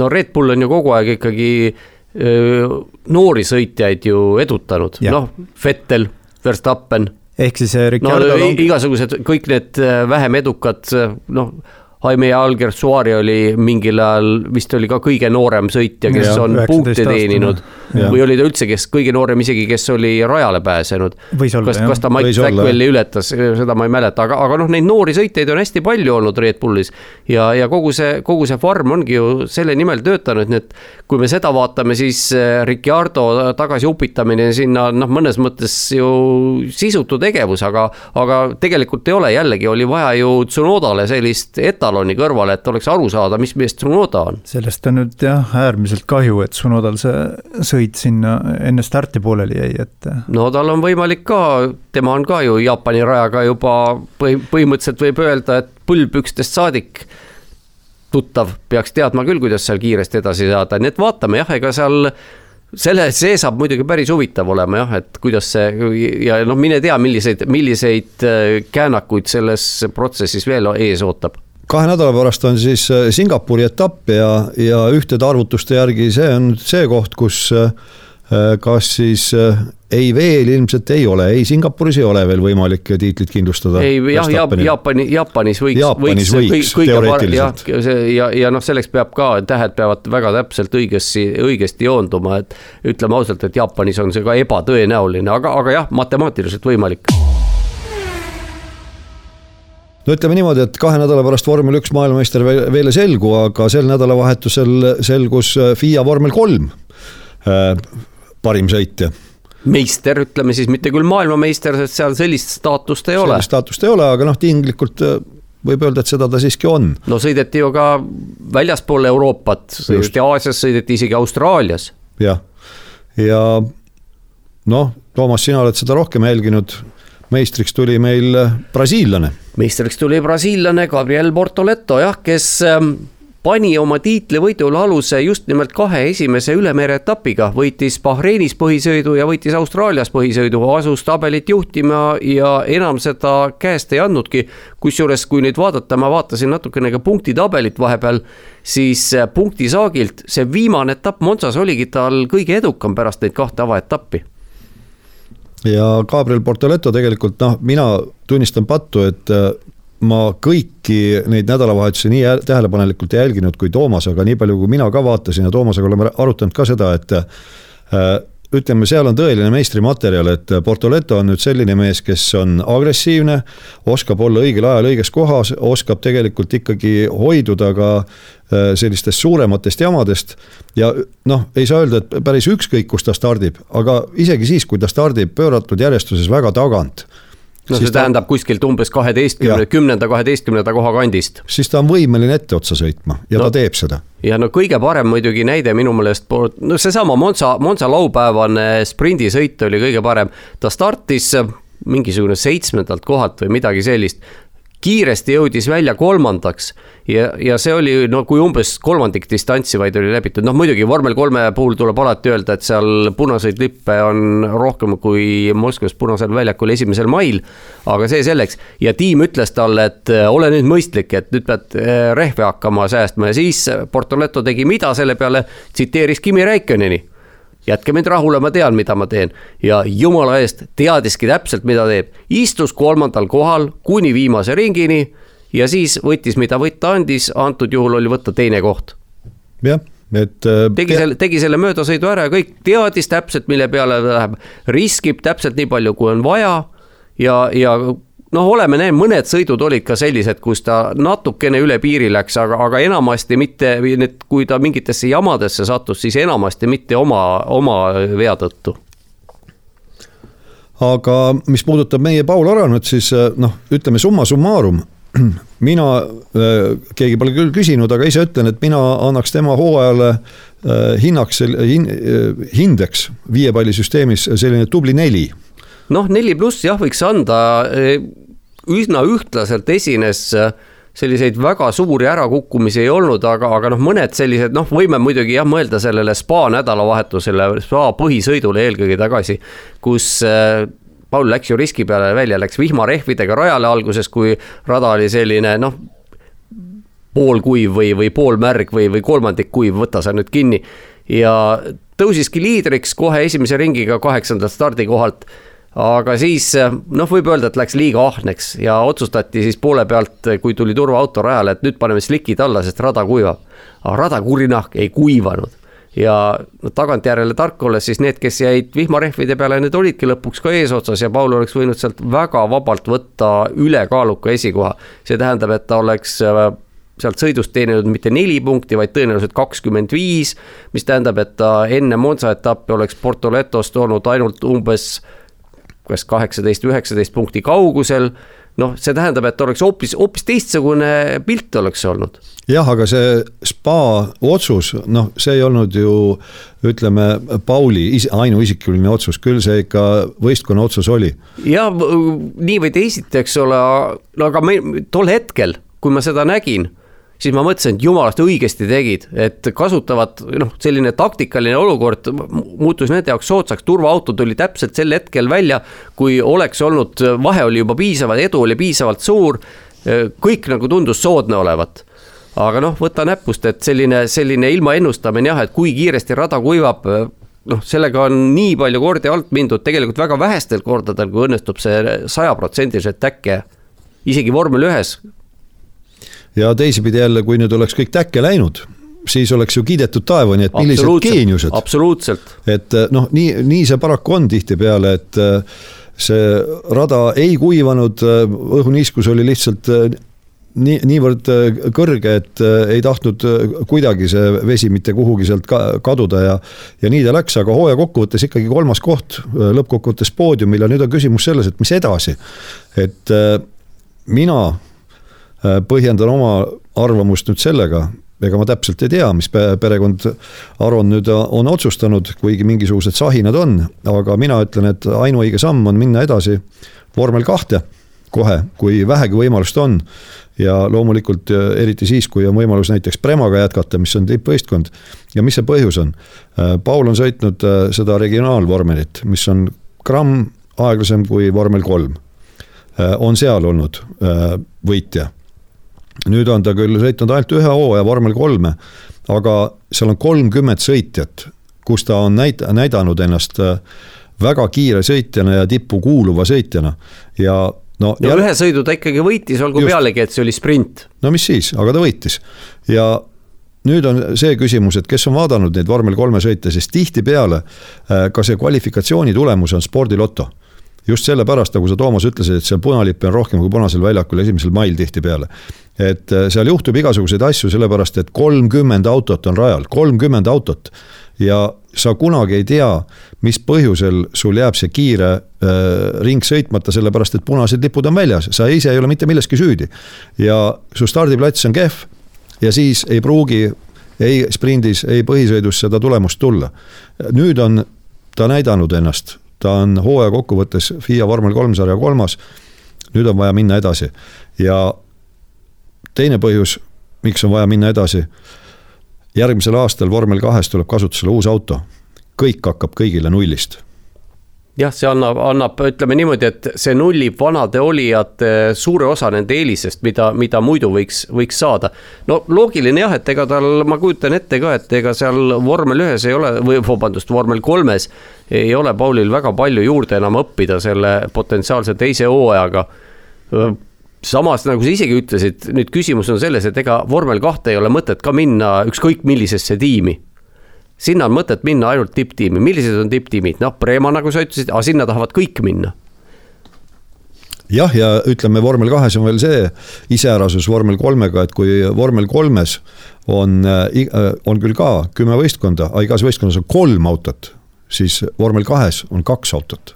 no Red Bull on ju kogu aeg ikkagi öö, noori sõitjaid ju edutanud, noh, Vettel, Verstappen. ehk siis Ricardo no, ongi... igasugused kõik need vähem edukad, noh Jaime Alguersuari oli mingil ajal vist oli ka kõige noorem sõitja, kes ja, on punkte teeninud. või oli ta üldse, kes kõige noorem isegi, kes oli rajale pääsenud. kas, kas ta Mike Blackwelli ületas, seda ma ei mäleta, aga, aga noh, neid noori sõitjaid on hästi palju olnud Red Bullis. ja, ja kogu see, kogu see farm ongi ju selle nimel töötanud, nii et kui me seda vaatame, siis eh, Ricardo tagasi upitamine sinna noh, mõnes mõttes ju sisutu tegevus, aga, aga tegelikult ei ole, jällegi oli vaja ju Tsunodale sellist etta etaloni kõrvale, et oleks aru saada, mis mees Tsunoda on. sellest on nüüd jah, äärmiselt kahju, et Tsunodal see sõit sinna enne starti pooleli jäi, et. no tal on võimalik ka, tema on ka ju Jaapani rajaga juba põhi, põhimõtteliselt võib öelda, et põlvpükstest saadik tuttav, peaks teadma küll, kuidas seal kiiresti edasi saada, nii et vaatame jah, ega seal selle, see saab muidugi päris huvitav olema jah, et kuidas see ja noh, mine tea, milliseid, milliseid äh, käänakuid selles protsessis veel ees ootab kahe nädala pärast on siis äh, Singapuri etapp ja, ja ühtede arvutuste järgi see on see koht, kus äh, kas siis äh, ei veel ilmselt ei ole, ei Singapuris ei ole veel võimalik tiitlit kindlustada. ei jah, Jaapani, Jaapanis võiks, Jaapanis võiks, võiks parem jah, see ja, ja noh, selleks peab ka, tähed peavad väga täpselt õigesti, õigesti joonduma, et ütleme ausalt, et Jaapanis on see ka ebatõenäoline, aga, aga jah, matemaatiliselt võimalik no ütleme niimoodi, et kahe nädala pärast vormel üks maailmameister veel ei selgu, aga sel nädalavahetusel selgus äh, FIA vormel kolm äh, parim sõitja meister, ütleme siis mitte küll maailmameister, sest seal sellist staatust ei ole. sellist staatust ei ole, aga noh, tinglikult äh, võib öelda, et seda ta siiski on. no sõideti ju ka väljaspool Euroopat, sõideti Aasias, sõideti isegi Austraalias. jah, ja noh, Toomas, sina oled seda rohkem jälginud meistriks tuli meil brasiillane. Meistriks tuli brasiillane Gabriel Bortoleto jah, kes ähm, pani oma tiitlivõidule aluse just nimelt kahe esimese ülemere etapiga, võitis Bahreinis põhisõidu ja võitis Austraalias põhisõidu, asus tabelit juhtima ja enam seda käest ei andnudki. kusjuures, kui nüüd vaadata, ma vaatasin natukene ka punktitabelit vahepeal, siis äh, punktisaagilt see viimane etapp Monzas oligi tal kõige edukam pärast neid kahte avaetappi ja Gabriel Portoleto tegelikult noh, mina tunnistan pattu, et äh, ma kõiki neid nädalavahetusi nii tähelepanelikult ei jälginud kui Toomas, aga nii palju, kui mina ka vaatasin ja Toomasega oleme arutanud ka seda, et äh, ütleme, seal on tõeline meistrimaterjal, et Portoleto on nüüd selline mees, kes on agressiivne, oskab olla õigel ajal õiges kohas, oskab tegelikult ikkagi hoiduda ka äh, sellistest suurematest jamadest. ja noh, ei saa öelda, et päris ükskõik, kus ta stardib, aga isegi siis, kui ta stardib pööratud järjestuses väga tagant no see ta... tähendab kuskilt umbes kaheteistkümne, kümnenda, kaheteistkümnenda koha kandist. siis ta on võimeline etteotsa sõitma ja no, ta teeb seda. ja no kõige parem muidugi näide minu meelest, no seesama Monza, Monza laupäevane sprindisõit oli kõige parem. ta startis mingisugune seitsmendalt kohalt või midagi sellist kiiresti jõudis välja kolmandaks. Ja, ja see oli no kui umbes kolmandik distantsi vaid oli läbitud, noh muidugi vormel kolme puhul tuleb alati öelda, et seal punaseid lippe on rohkem kui Moskvas Punasel väljakul esimesel mail. aga see selleks. Ja tiim ütles talle, et äh, ole nüüd mõistlik, et nüüd pead äh, rehve hakkama säästma. Ja siis Portoleto tegi mida selle peale, tsiteeris Kimi Räikköneni jätke mind rahule, ma tean, mida ma teen. ja jumala eest teadiski täpselt, mida teeb. istus kolmandal kohal kuni viimase ringini ja siis võttis, mida võtta andis, antud juhul oli võtta teine koht. jah et äh,. tegi selle, tegi selle möödasõidu ära ja kõik teadis täpselt, mille peale ta läheb, riskib täpselt nii palju, kui on vaja. ja, ja noh, oleme näinud, mõned sõidud olid ka sellised, kus ta natukene üle piiri läks, aga, aga enamasti mitte, need, kui ta mingitesse jamadesse sattus, siis enamasti mitte oma, oma vea tõttu. Aga mis puudutab meie Paul Aranut, siis noh, ütleme summa summarum, (clears throat) mina, keegi pole küll küsinud, aga ise ütlen, et mina annaks tema hooajale hinnaks hin,, hindeks viiepallisüsteemis selline tubli neli noh, neli pluss jah, võiks anda, eh, üsna ühtlaselt esines eh, selliseid väga suuri ärakukkumisi ei olnud, aga, aga noh, mõned sellised noh, võime muidugi jah mõelda sellele spa nädalavahetusele, spa põhisõidule eelkõige tagasi, kus äh, Paul läks ju riski peale välja, läks vihmarehvidega rajale alguses, kui rada oli selline noh, poolkuiv või, või poolmärg või, või kolmandik kuiv, võta sa nüüd kinni. ja tõusiski liidriks kohe esimese ringiga kaheksandalt stardikohalt aga siis noh, võib öelda, et läks liiga ahneks ja otsustati siis poole pealt, kui tuli turvaauto rajale, et nüüd paneme slikid alla, sest rada kuivab. aga rada kurinahk ei kuivanud ja no tagantjärele tark olles siis need, kes jäid vihmarehvide peale, need olidki lõpuks ka eesotsas ja Paul oleks võinud sealt väga vabalt võtta ülekaaluka esikoha. see tähendab, et ta oleks äh, sealt sõidust teeninud mitte neli punkti, vaid tõenäoliselt kakskümmend viis, mis tähendab, et ta enne Monza etappi oleks Portoletos toonud ainult umbes kas kaheksateist, üheksateist punkti kaugusel noh, see tähendab, et oleks hoopis, hoopis teistsugune pilt oleks olnud. jah, aga see spa otsus, noh, see ei olnud ju ütleme, Pauli ainuisikuline otsus, küll see ikka võistkonna otsus oli. ja nii või teisiti, eks ole, aga me tol hetkel, kui ma seda nägin siis ma mõtlesin, et jumalast õigesti tegid, et kasutavad noh, selline taktikaline olukord muutus nende jaoks soodsaks, turvaauto tuli täpselt sel hetkel välja, kui oleks olnud, vahe oli juba piisavalt, edu oli piisavalt suur, kõik nagu tundus soodne olevat. aga noh, võta näpust, et selline, selline ilma ennustamine jah, et kui kiiresti rada kuivab, noh, sellega on nii palju kordi alt mindud, tegelikult väga vähestel kordadel, kui õnnestub see sajaprotsendiliselt täkke isegi vormel ühes ja teisipidi jälle, kui nüüd oleks kõik täkke läinud, siis oleks ju kiidetud taevani, et millised geeniused. absoluutselt. et eh, noh, nii, nii see paraku on tihtipeale, et eh, see rada ei kuivanud, eh, õhuniiskus oli lihtsalt nii, niivõrd kõrge, et ei tahtnud kuidagi see vesi mitte kuhugi sealt ka, kaduda ja ja nii ta läks, aga hooaja kokkuvõttes ikkagi kolmas koht lõppkokkuvõttes poodiumil ja nüüd on küsimus selles, et mis edasi. et mina põhjendan oma arvamust nüüd sellega, ega ma täpselt ei tea, mis perekond Aron nüüd on otsustanud, kuigi mingisugused sahinad on, aga mina ütlen, et ainuõige samm on minna edasi vormel kahte kohe, kui vähegi võimalust on. ja loomulikult äh, eriti siis, kui on võimalus näiteks Premaga jätkata, mis on tippvõistkond. ja mis see põhjus on? Äh, Paul on sõitnud seda regionaalvormelit, mis on gramm aeglasem kui vormel kolm. on seal olnud võitja nüüd on ta küll sõitnud ainult ühe hooaja vormel kolme, aga seal on kolmkümmend sõitjat, kus ta on näit-, näidanud ennast äh, väga kiire sõitjana ja tippu kuuluva sõitjana ja no, no jäl... ühe sõidu ta ikkagi võitis, olgu Just. pealegi, et see oli sprint. no mis siis, aga ta võitis ja nüüd on see küsimus, et kes on vaadanud neid vormel kolme sõite, sest tihtipeale äh, ka see kvalifikatsiooni tulemus on spordiloto just sellepärast, nagu sa, Toomas, ütlesid, et seal punalippe on rohkem kui punasel väljakul esimesel mail tihtipeale. et äh, seal juhtub igasuguseid asju, sellepärast et kolmkümmend autot on rajal, kolmkümmend autot. ja sa kunagi ei tea, mis põhjusel sul jääb see kiire äh, ring sõitmata, sellepärast et punased lipud on väljas, sa ise ei ole mitte milleski süüdi. ja su stardiplats on kehv ja siis ei pruugi ei sprindis, ei põhisõidus seda tulemust tulla. nüüd on ta näidanud ennast ta on hooaja kokkuvõttes FIA vormel kolm sarja kolmas. nüüd on vaja minna edasi ja teine põhjus, miks on vaja minna edasi. järgmisel aastal vormel kahes tuleb kasutusele uus auto, kõik hakkab kõigile nullist jah, see annab, annab, ütleme niimoodi, et see nullib vanade olijate suure osa nende eelisest, mida, mida muidu võiks, võiks saada. no loogiline jah, et ega tal, ma kujutan ette ka, et ega seal vormel ühes ei ole või vabandust, vormel kolmes ei ole Paulil väga palju juurde enam õppida selle potentsiaalse teise hooajaga samas, nagu sa isegi ütlesid, nüüd küsimus on selles, et ega vormel kahte ei ole mõtet ka minna ükskõik millisesse tiimi sinna on mõtet minna ainult tipptiimi, millised on tipptiimid, noh, Prema, nagu sa ütlesid, aga sinna tahavad kõik minna. Jah, ja ütleme, vormel kahes on veel see iseärasus vormel kolmega, et kui vormel kolmes on, äh, on küll ka kümme võistkonda, aga igas võistkonnas on kolm autot, siis vormel kahes on kaks autot.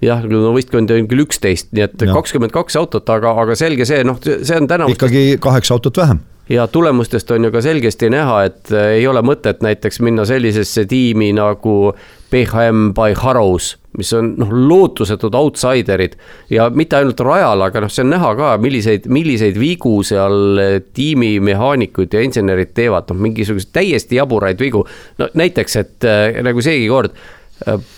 Jah, no võistkondi on küll üksteist, nii et kakskümmend kaks autot, aga, aga selge see, noh, see on täna. ikkagi kaheksa autot vähem ja tulemustest on ju ka selgesti näha, et äh, ei ole mõtet näiteks minna sellisesse tiimi nagu PHM by Harrows, mis on noh, lootusetud outsiderid ja mitte ainult rajal, aga noh, see on näha ka, milliseid, milliseid vigu seal äh, tiimi mehaanikud ja insenerid teevad, noh, mingisuguseid täiesti jaburaid vigu. no näiteks, et äh, nagu seegi kord,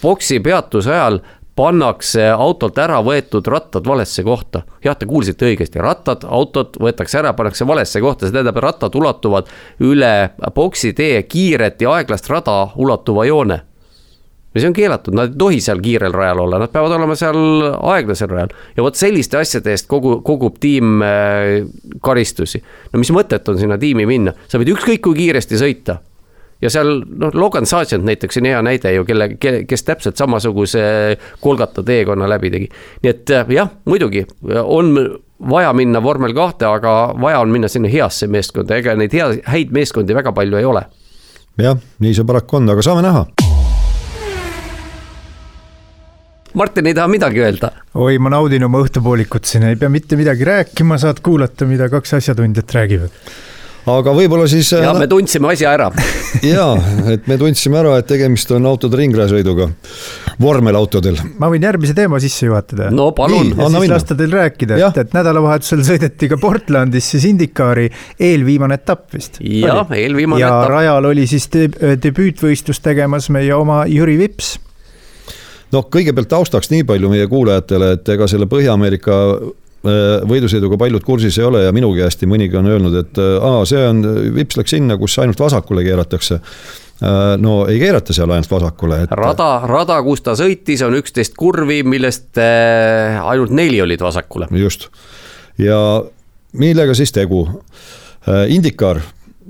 boksi peatuse ajal pannakse autolt ära võetud rattad valesse kohta. jah, te kuulsite õigesti, rattad, autod võetakse ära, pannakse valesse kohta, see tähendab, rattad ulatuvad üle boksi tee kiiret ja aeglast rada ulatuva joone. ja see on keelatud, nad ei tohi seal kiirel rajal olla, nad peavad olema seal aeglasel rajal. ja vot selliste asjade eest kogu, kogub tiim äh, karistusi. no mis mõtet on sinna tiimi minna, sa võid ükskõik kui kiiresti sõita ja seal noh, Logan Sargent näiteks on hea näide ju, kelle, kes täpselt samasuguse Kolgata teekonna läbi tegi. nii et äh, jah, muidugi on vaja minna vormel kahte, aga vaja on minna sinna heasse meeskonda, ega neid hea, häid meeskondi väga palju ei ole. jah, nii see paraku on, aga saame näha. Martin ei taha midagi öelda. oi, ma naudin oma õhtupoolikut siin, ei pea mitte midagi rääkima, saad kuulata, mida kaks asjatundjat räägivad aga võib-olla siis. ja me tundsime asja ära (laughs) ja, et me tundsime ära, et tegemist on autode ringrajasõiduga, vormelautodel. ma võin järgmise teema sisse juhatada. no palun. ja siis minna. lasta teil rääkida, et, et nädalavahetusel sõideti ka Portlandis siis Indikaari eelviimane etapp vist. jah, eelviimane ja etapp. ja rajal oli siis debüütvõistlust tegemas meie oma Jüri Vips noh, kõigepealt taustaks nii palju meie kuulajatele, et ega selle Põhja-Ameerika Äh, võidusõiduga paljud kursis ei ole ja minu käest nii mõnigi on öelnud, et äh, aa, see on, vips läks sinna, kus ainult vasakule keeratakse äh, no ei keerata seal ainult vasakule et.... rada, rada, kus ta sõitis, on üksteist kurvi, millest ainult neli olid vasakule. just ja millega siis tegu? Indikaar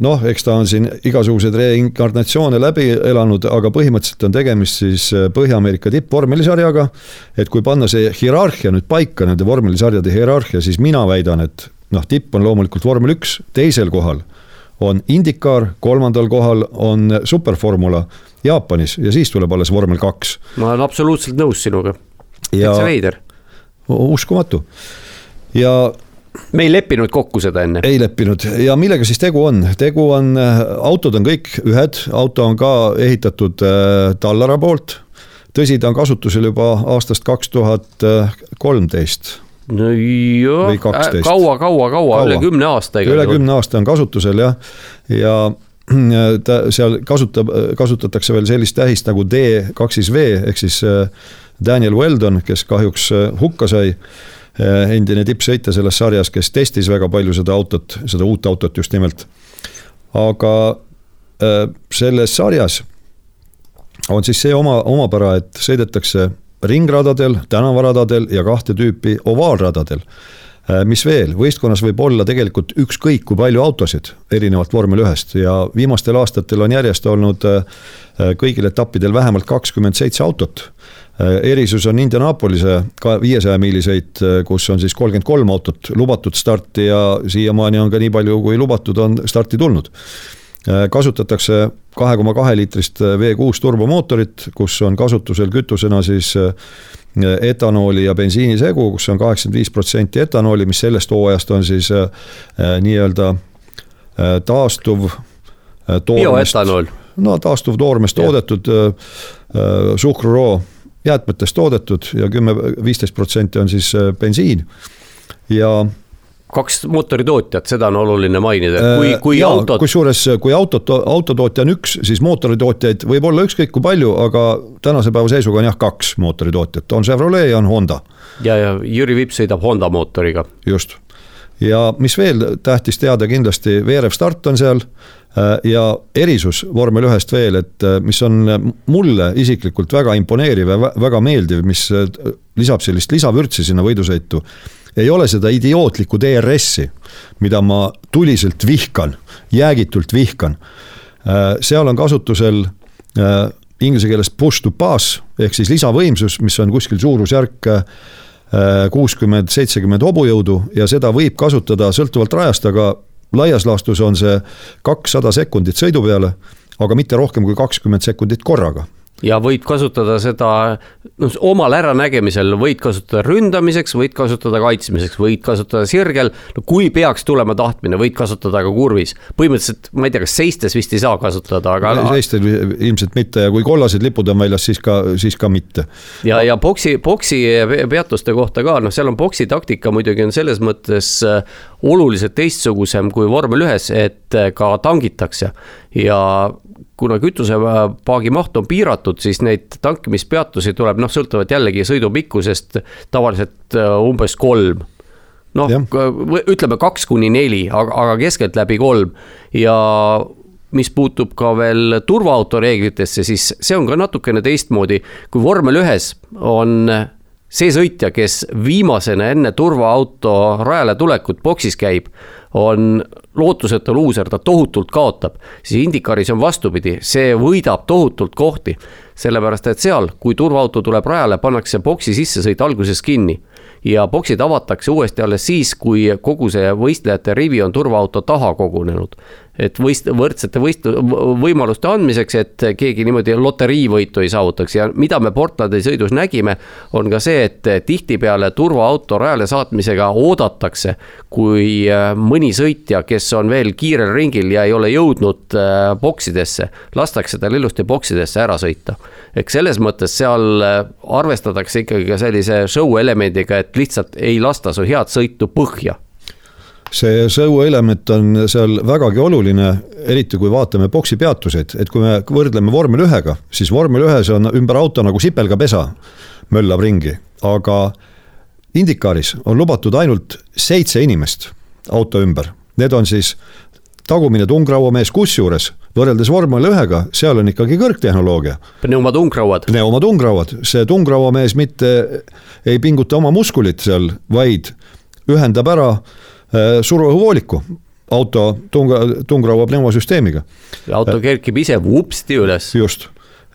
noh, eks ta on siin igasuguseid reinkarnatsioone läbi elanud, aga põhimõtteliselt on tegemist siis äh, Põhja-Ameerika tippvormelisarjaga. et kui panna see hierarhia nüüd paika, nende vormelisarjade hierarhia, siis mina väidan, et noh, tipp on loomulikult vormel üks, teisel kohal on IndyCar, kolmandal kohal on superformula Jaapanis ja siis tuleb alles vormel kaks. ma olen absoluutselt nõus sinuga, täitsa veider. uskumatu ja me ei leppinud kokku seda enne. ei leppinud. Ja millega siis tegu on, tegu on, äh, autod on kõik ühed, auto on ka ehitatud äh, Tallara poolt. tõsi, ta on kasutusel juba aastast kaks tuhat kolmteist. No jah, kaua, kaua, kaua, üle kümne aasta. üle kümne aasta on kasutusel jah, ja ta seal kasutab, kasutatakse veel sellist tähist nagu D kaks siis V ehk siis äh, Daniel Weldon, kes kahjuks hukka sai. Äh, endine tippsõitja selles sarjas, kes testis väga palju seda autot, seda uut autot just nimelt. aga äh, selles sarjas on siis see oma, omapära, et sõidetakse ringradadel, tänavaradadel ja kahte tüüpi ovaalradadel mis veel, võistkonnas võib olla tegelikult ükskõik kui palju autosid, erinevalt vormel ühest ja viimastel aastatel on järjest olnud kõigil etappidel vähemalt kakskümmend seitse autot Äh, erisus on Indianapolise ka viiesaja miilisõit, äh, kus on siis kolmkümmend kolm autot lubatud starti ja siiamaani on ka nii palju, kui lubatud, on starti tulnud. Äh, kasutatakse kahe koma kahe liitrist V6 turbomootorit, kus on kasutusel kütusena siis etanooli ja bensiini segu, kus on kaheksakümmend viis protsenti etanooli, mis sellest hooajast on siis nii-öelda taastuv toormest, no taastuv toormest toodetud suhkruroo jäätmetest toodetud ja kümme, viisteist protsenti on siis äh, bensiin. Ja kaks mootoritootjat, seda on oluline mainida, kui, kui ja, autod. kusjuures, kui autot, autotootja on üks, siis mootoritootjaid võib olla ükskõik kui palju, aga tänase päeva seisuga on jah, kaks mootoritootjat, on Chevrolet ja on Honda. ja, ja Jüri Vips sõidab Honda mootoriga. just, ja mis veel tähtis teada, kindlasti veerev start on seal Äh, ja erisus vormel ühest veel, et äh, mis on mulle isiklikult väga imponeeriv ja väga meeldiv, mis äh, lisab sellist lisavürtsi sinna võidusõitu. Ei ole seda idiootlikku DRS-i, mida ma tuliselt vihkan, jäägitult vihkan. seal on kasutusel inglise keeles push to pass ehk siis lisavõimsus, mis on kuskil suurusjärk kuuskümmend, seitsekümmend hobujõudu ja seda võib kasutada sõltuvalt rajast, aga laias laastus on see kakssada sekundit sõidu peale, aga mitte rohkem kui kakskümmend sekundit korraga ja võid kasutada seda noh, omal äranägemisel, võid kasutada ründamiseks, võid kasutada kaitsmiseks, võid kasutada sirgel. no kui peaks tulema tahtmine, võid kasutada ka kurvis. põhimõtteliselt ma ei tea, kas seistes vist ei saa kasutada, aga. seistes ilmselt mitte ja kui kollased lipud on väljas, siis ka, siis ka mitte. ja, ja boksi, boksi peatuste kohta ka, noh, seal on boksi taktika muidugi on selles mõttes äh, oluliselt teistsugusem kui vormel ühes, et äh, ka tangitakse ja kuna kütusepaagi maht on piiratud, siis neid tankimispeatusi tuleb noh, sõltuvalt jällegi sõidu pikkusest tavaliselt äh, umbes kolm. noh, ütleme kaks kuni neli, aga, aga keskeltläbi kolm. Ja mis puutub ka veel turvaauto reeglitesse, siis see on ka natukene teistmoodi, kui vormel ühes on see sõitja, kes viimasena enne turvaauto rajale tulekut boksis käib, on lootusetu luuser, ta tohutult kaotab, siis Indikaris on vastupidi, see võidab tohutult kohti. sellepärast, et seal, kui turvaauto tuleb rajale, pannakse boksi sissesõit alguses kinni ja boksid avatakse uuesti alles siis, kui kogu see võistlejate rivi on turvaauto taha kogunenud et võist-, võrdsete võist-, võimaluste andmiseks, et keegi niimoodi loteriivõitu ei saavutaks ja mida me Portlandi sõidus nägime, on ka see, et tihtipeale turvaauto rajale saatmisega oodatakse, kui äh, mõni sõitja, kes on veel kiirel ringil ja ei ole jõudnud äh, boksidesse, lastakse tal ilusti boksidesse ära sõita. eks selles mõttes seal äh, arvestatakse ikkagi ka sellise show elemendiga, et lihtsalt ei lasta su head sõitu põhja see show element on seal vägagi oluline, eriti kui vaatame boksi peatuseid, et kui me võrdleme vormel ühega, siis vormel ühes on ümber auto nagu sipelgapesa, möllab ringi, aga Indikaaris on lubatud ainult seitse inimest auto ümber, need on siis tagumine tungrauamees, kusjuures võrreldes vormel ühega, seal on ikkagi kõrgtehnoloogia. pneumatungrauad. pneumatungrauad, see tungrauamees mitte ei pinguta oma muskulit seal, vaid ühendab ära äh, Äh, suruõhuvooliku auto tunga, tungraua pneumosüsteemiga. auto äh, kerkib ise vupsti üles. just,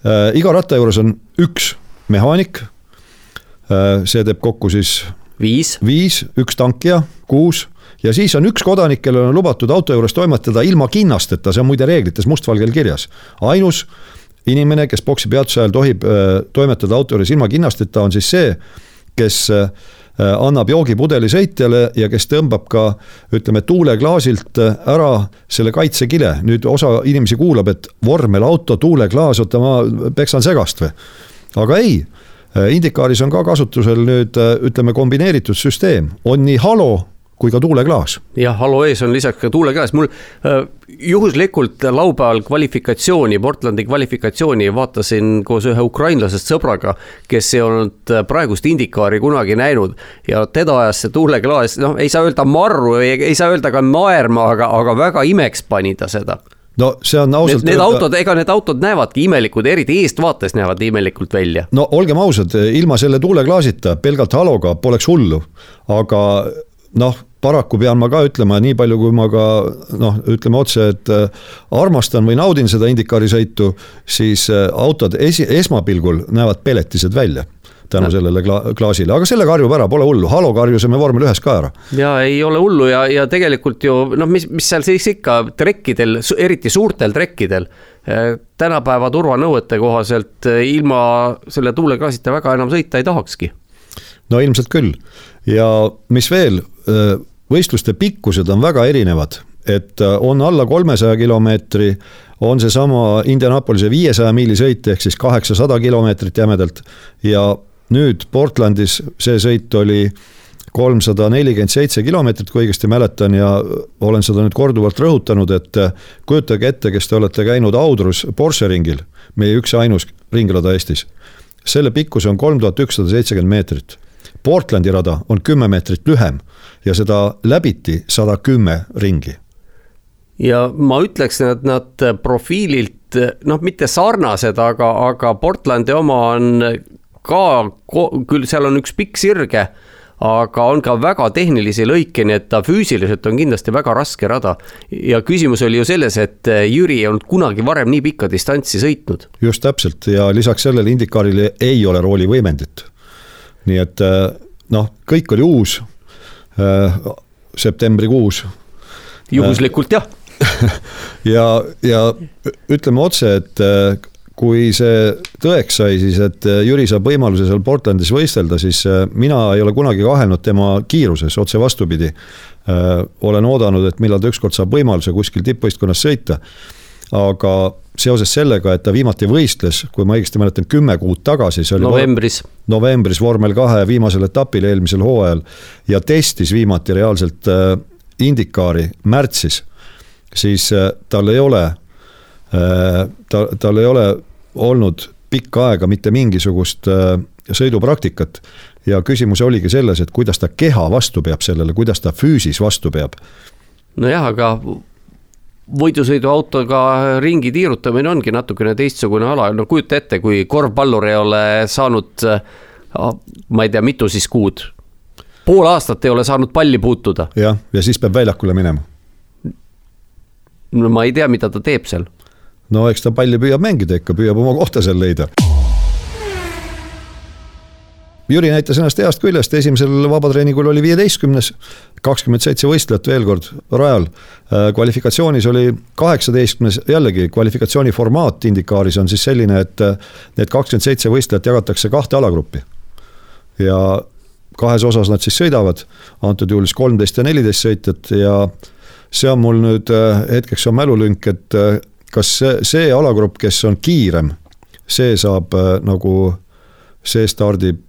äh, iga ratta juures on üks mehaanik. see teeb kokku siis. viis. viis, üks tankija, kuus ja siis on üks kodanik, kellel on lubatud auto juures toimetada ilma kinnasteta, see on muide reeglites mustvalgel kirjas. ainus inimene, kes boksi peatuse ajal tohib toimetada auto juures ilma kinnasteta, on siis see, kes Äh, annab joogipudeli sõitjale ja kes tõmbab ka ütleme tuuleklaasilt äh, ära selle kaitsekile. nüüd osa inimesi kuulab, et vormelauto, tuuleklaas, oota ma peksan segast või? aga ei, äh, Indikaaris on ka kasutusel nüüd ütleme kombineeritud süsteem, on nii halo kui ka tuuleklaas. jah, Halo ees on lisaks ka tuuleklaas, mul äh, juhuslikult laupäeval kvalifikatsiooni, Portlandi kvalifikatsiooni vaatasin koos ühe ukrainlasest sõbraga, kes ei olnud praegust Indikaari kunagi näinud ja teda ajas see tuuleklaas, noh, ei saa öelda marru, ei saa öelda ka naerma, aga, aga väga imeks pani ta seda no see on ausalt. Need, need autod, ega need autod näevadki imelikud, eriti eestvaates näevad imelikult välja. no olgem ausad, ilma selle tuuleklaasita, pelgalt haloga poleks hullu, aga noh, paraku pean ma ka ütlema, nii palju kui ma ka noh, ütleme otse, et äh, armastan või naudin seda Indikaari sõitu, siis äh, autod esi, esmapilgul näevad peletised välja tänu sellele kla klaasile, aga sellega harjub ära, pole hullu, Halo karjusime vormel ühes ka ära. ja ei ole hullu ja, ja tegelikult ju noh, mis, mis seal siis ikka trekkidel, eriti suurtel trekkidel äh, tänapäeva turvanõuete kohaselt ilma selle tuuleklaasita väga enam sõita ei tahakski. no ilmselt küll ja mis veel võistluste pikkused on väga erinevad, et on alla kolmesaja kilomeetri, on seesama Indianapolise viiesaja miili sõit ehk siis kaheksasada kilomeetrit jämedalt. Ja nüüd Portlandis see sõit oli kolmsada nelikümmend seitse kilomeetrit, kui õigesti mäletan ja olen seda nüüd korduvalt rõhutanud, et kujutage ette, kes te olete käinud Audrus Porsche ringil, meie üks ja ainus ringrada Eestis. selle pikkus on kolm tuhat ükssada seitsekümmend meetrit Portlandi rada on kümme meetrit lühem ja seda läbiti sada kümme ringi. ja ma ütleks, et nad profiililt noh, mitte sarnased, aga, aga Portlandi oma on ka, küll seal on üks pikk sirge aga on ka väga tehnilisi lõike, nii et ta füüsiliselt on kindlasti väga raske rada. ja küsimus oli ju selles, et Jüri ei olnud kunagi varem nii pikka distantsi sõitnud. just täpselt ja lisaks sellele Indikaarile ei ole roolivõimendit nii et äh, noh, kõik oli uus äh, septembrikuus. juhuslikult jah (laughs) ja, ja ütleme otse, et äh, kui see tõeks sai, siis et Jüri saab võimaluse seal Portlandis võistelda, siis mina ei ole kunagi kahelnud tema kiiruses, otse vastupidi. olen oodanud, et millal ta ükskord saab võimaluse kuskil tippvõistkonnas sõita. aga seoses sellega, et ta viimati võistles, kui ma õigesti mäletan, kümme kuud tagasi, see oli novembris, novembris vormel kahe viimasel etapil eelmisel hooajal ja testis viimati reaalselt äh, Indikaari märtsis, siis äh, tal ei ole äh,, ta, tal ei ole olnud pikka aega mitte mingisugust sõidupraktikat ja küsimus oligi selles, et kuidas ta keha vastu peab sellele, kuidas ta füüsis vastu peab. nojah, aga võidusõiduautoga ringi tiirutamine ongi natukene teistsugune ala, no kujuta ette, kui korvpallur ei ole saanud, ma ei tea, mitu siis kuud, pool aastat ei ole saanud palli puutuda. jah, ja siis peab väljakule minema. no ma ei tea, mida ta teeb seal. no eks ta palli püüab mängida ikka, püüab oma kohta seal leida Jüri näitas ennast heast küljest, esimesel vabatreeningul oli viieteistkümnes, kakskümmend seitse võistlejat veel kord rajal. Äh, kvalifikatsioonis oli kaheksateistkümnes, jällegi kvalifikatsiooni formaat Indikaaris on siis selline, et äh, need kakskümmend seitse võistlejat jagatakse kahte alagruppi. ja kahes osas nad siis sõidavad, antud juhul siis kolmteist ja neliteist sõitjat ja see on mul nüüd äh, hetkeks on mälulünk, et kas see, see alagrupp, kes on kiirem, see saab nagu, see stardib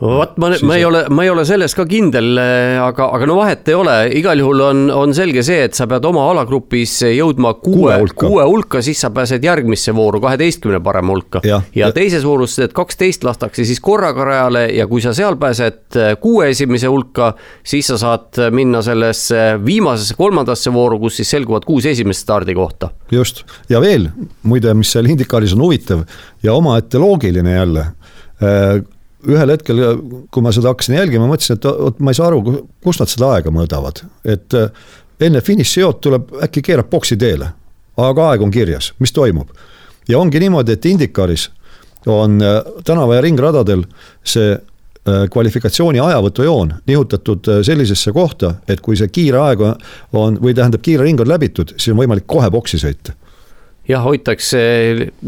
vot ma, ma ei ole, ma ei ole selles ka kindel, aga, aga no vahet ei ole, igal juhul on, on selge see, et sa pead oma alagrupis jõudma kuue, kuue hulka, siis sa pääsed järgmisse vooru, kaheteistkümne parema hulka. ja, ja teises voorus need kaksteist lastakse siis korraga rajale ja kui sa seal pääsed kuue esimese hulka, siis sa saad minna sellesse viimasesse, kolmandasse vooru, kus siis selguvad kuus esimest stardikohta. just, ja veel muide, mis seal Indikaaris on huvitav ja omaette loogiline jälle ühel hetkel, kui ma seda hakkasin jälgima, mõtlesin, et vot ma ei saa aru, kust nad seda aega mõõdavad, et äh, enne finišijoot tuleb, äkki keerab boksi teele, aga aeg on kirjas, mis toimub. ja ongi niimoodi, et Indikaris on äh, tänava ja ringradadel see äh, kvalifikatsiooni ajavõtujoon nihutatud sellisesse kohta, et kui see kiire aeg on, või tähendab, kiire ring on läbitud, siis on võimalik kohe boksi sõita jah, hoitakse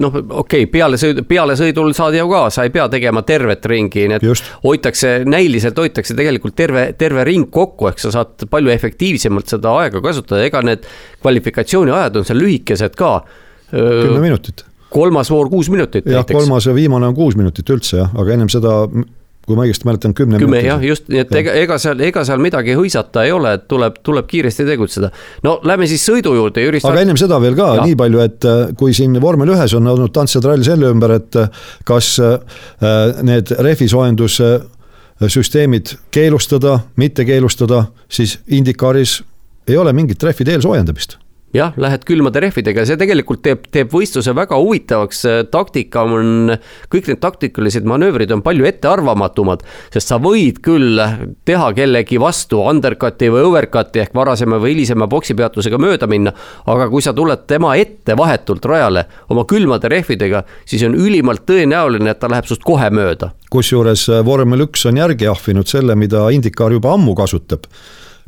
noh, okei okay,, peale sõidu, pealesõidul saad ju ka, sa ei pea tegema tervet ringi, nii et hoitakse, näiliselt hoitakse tegelikult terve, terve ring kokku, ehk sa saad palju efektiivsemalt seda aega kasutada, ega need kvalifikatsiooni ajad on seal lühikesed ka. kümme minutit. kolmas voor kuus minutit. jah, kolmas ja viimane on kuus minutit üldse jah, aga ennem seda kui ma õigesti mäletan, kümne kümme jah, just, nii et ega, ega seal, ega seal midagi hõisata ei ole, et tuleb, tuleb kiiresti tegutseda. no lähme siis sõidu juurde, Jüri. aga ennem seda veel ka ja. nii palju, et äh, kui siin vormel ühes on olnud tantsetrall selle ümber, et äh, kas äh, need rehvisoojendussüsteemid keelustada, mitte keelustada, siis Indikaaris ei ole mingit rehvide eelsoojendamist jah, lähed külmade rehvidega, see tegelikult teeb, teeb võistluse väga huvitavaks, taktika on, kõik need taktikalised manöövrid on palju ettearvamatumad, sest sa võid küll teha kellegi vastu undercut'i või overcut'i ehk varasema või hilisema poksipeatusega mööda minna, aga kui sa tuled tema ette vahetult rajale oma külmade rehvidega, siis on ülimalt tõenäoline, et ta läheb sinust kohe mööda. kusjuures äh, vormel üks on järgi ahvinud selle, mida Indikaar juba ammu kasutab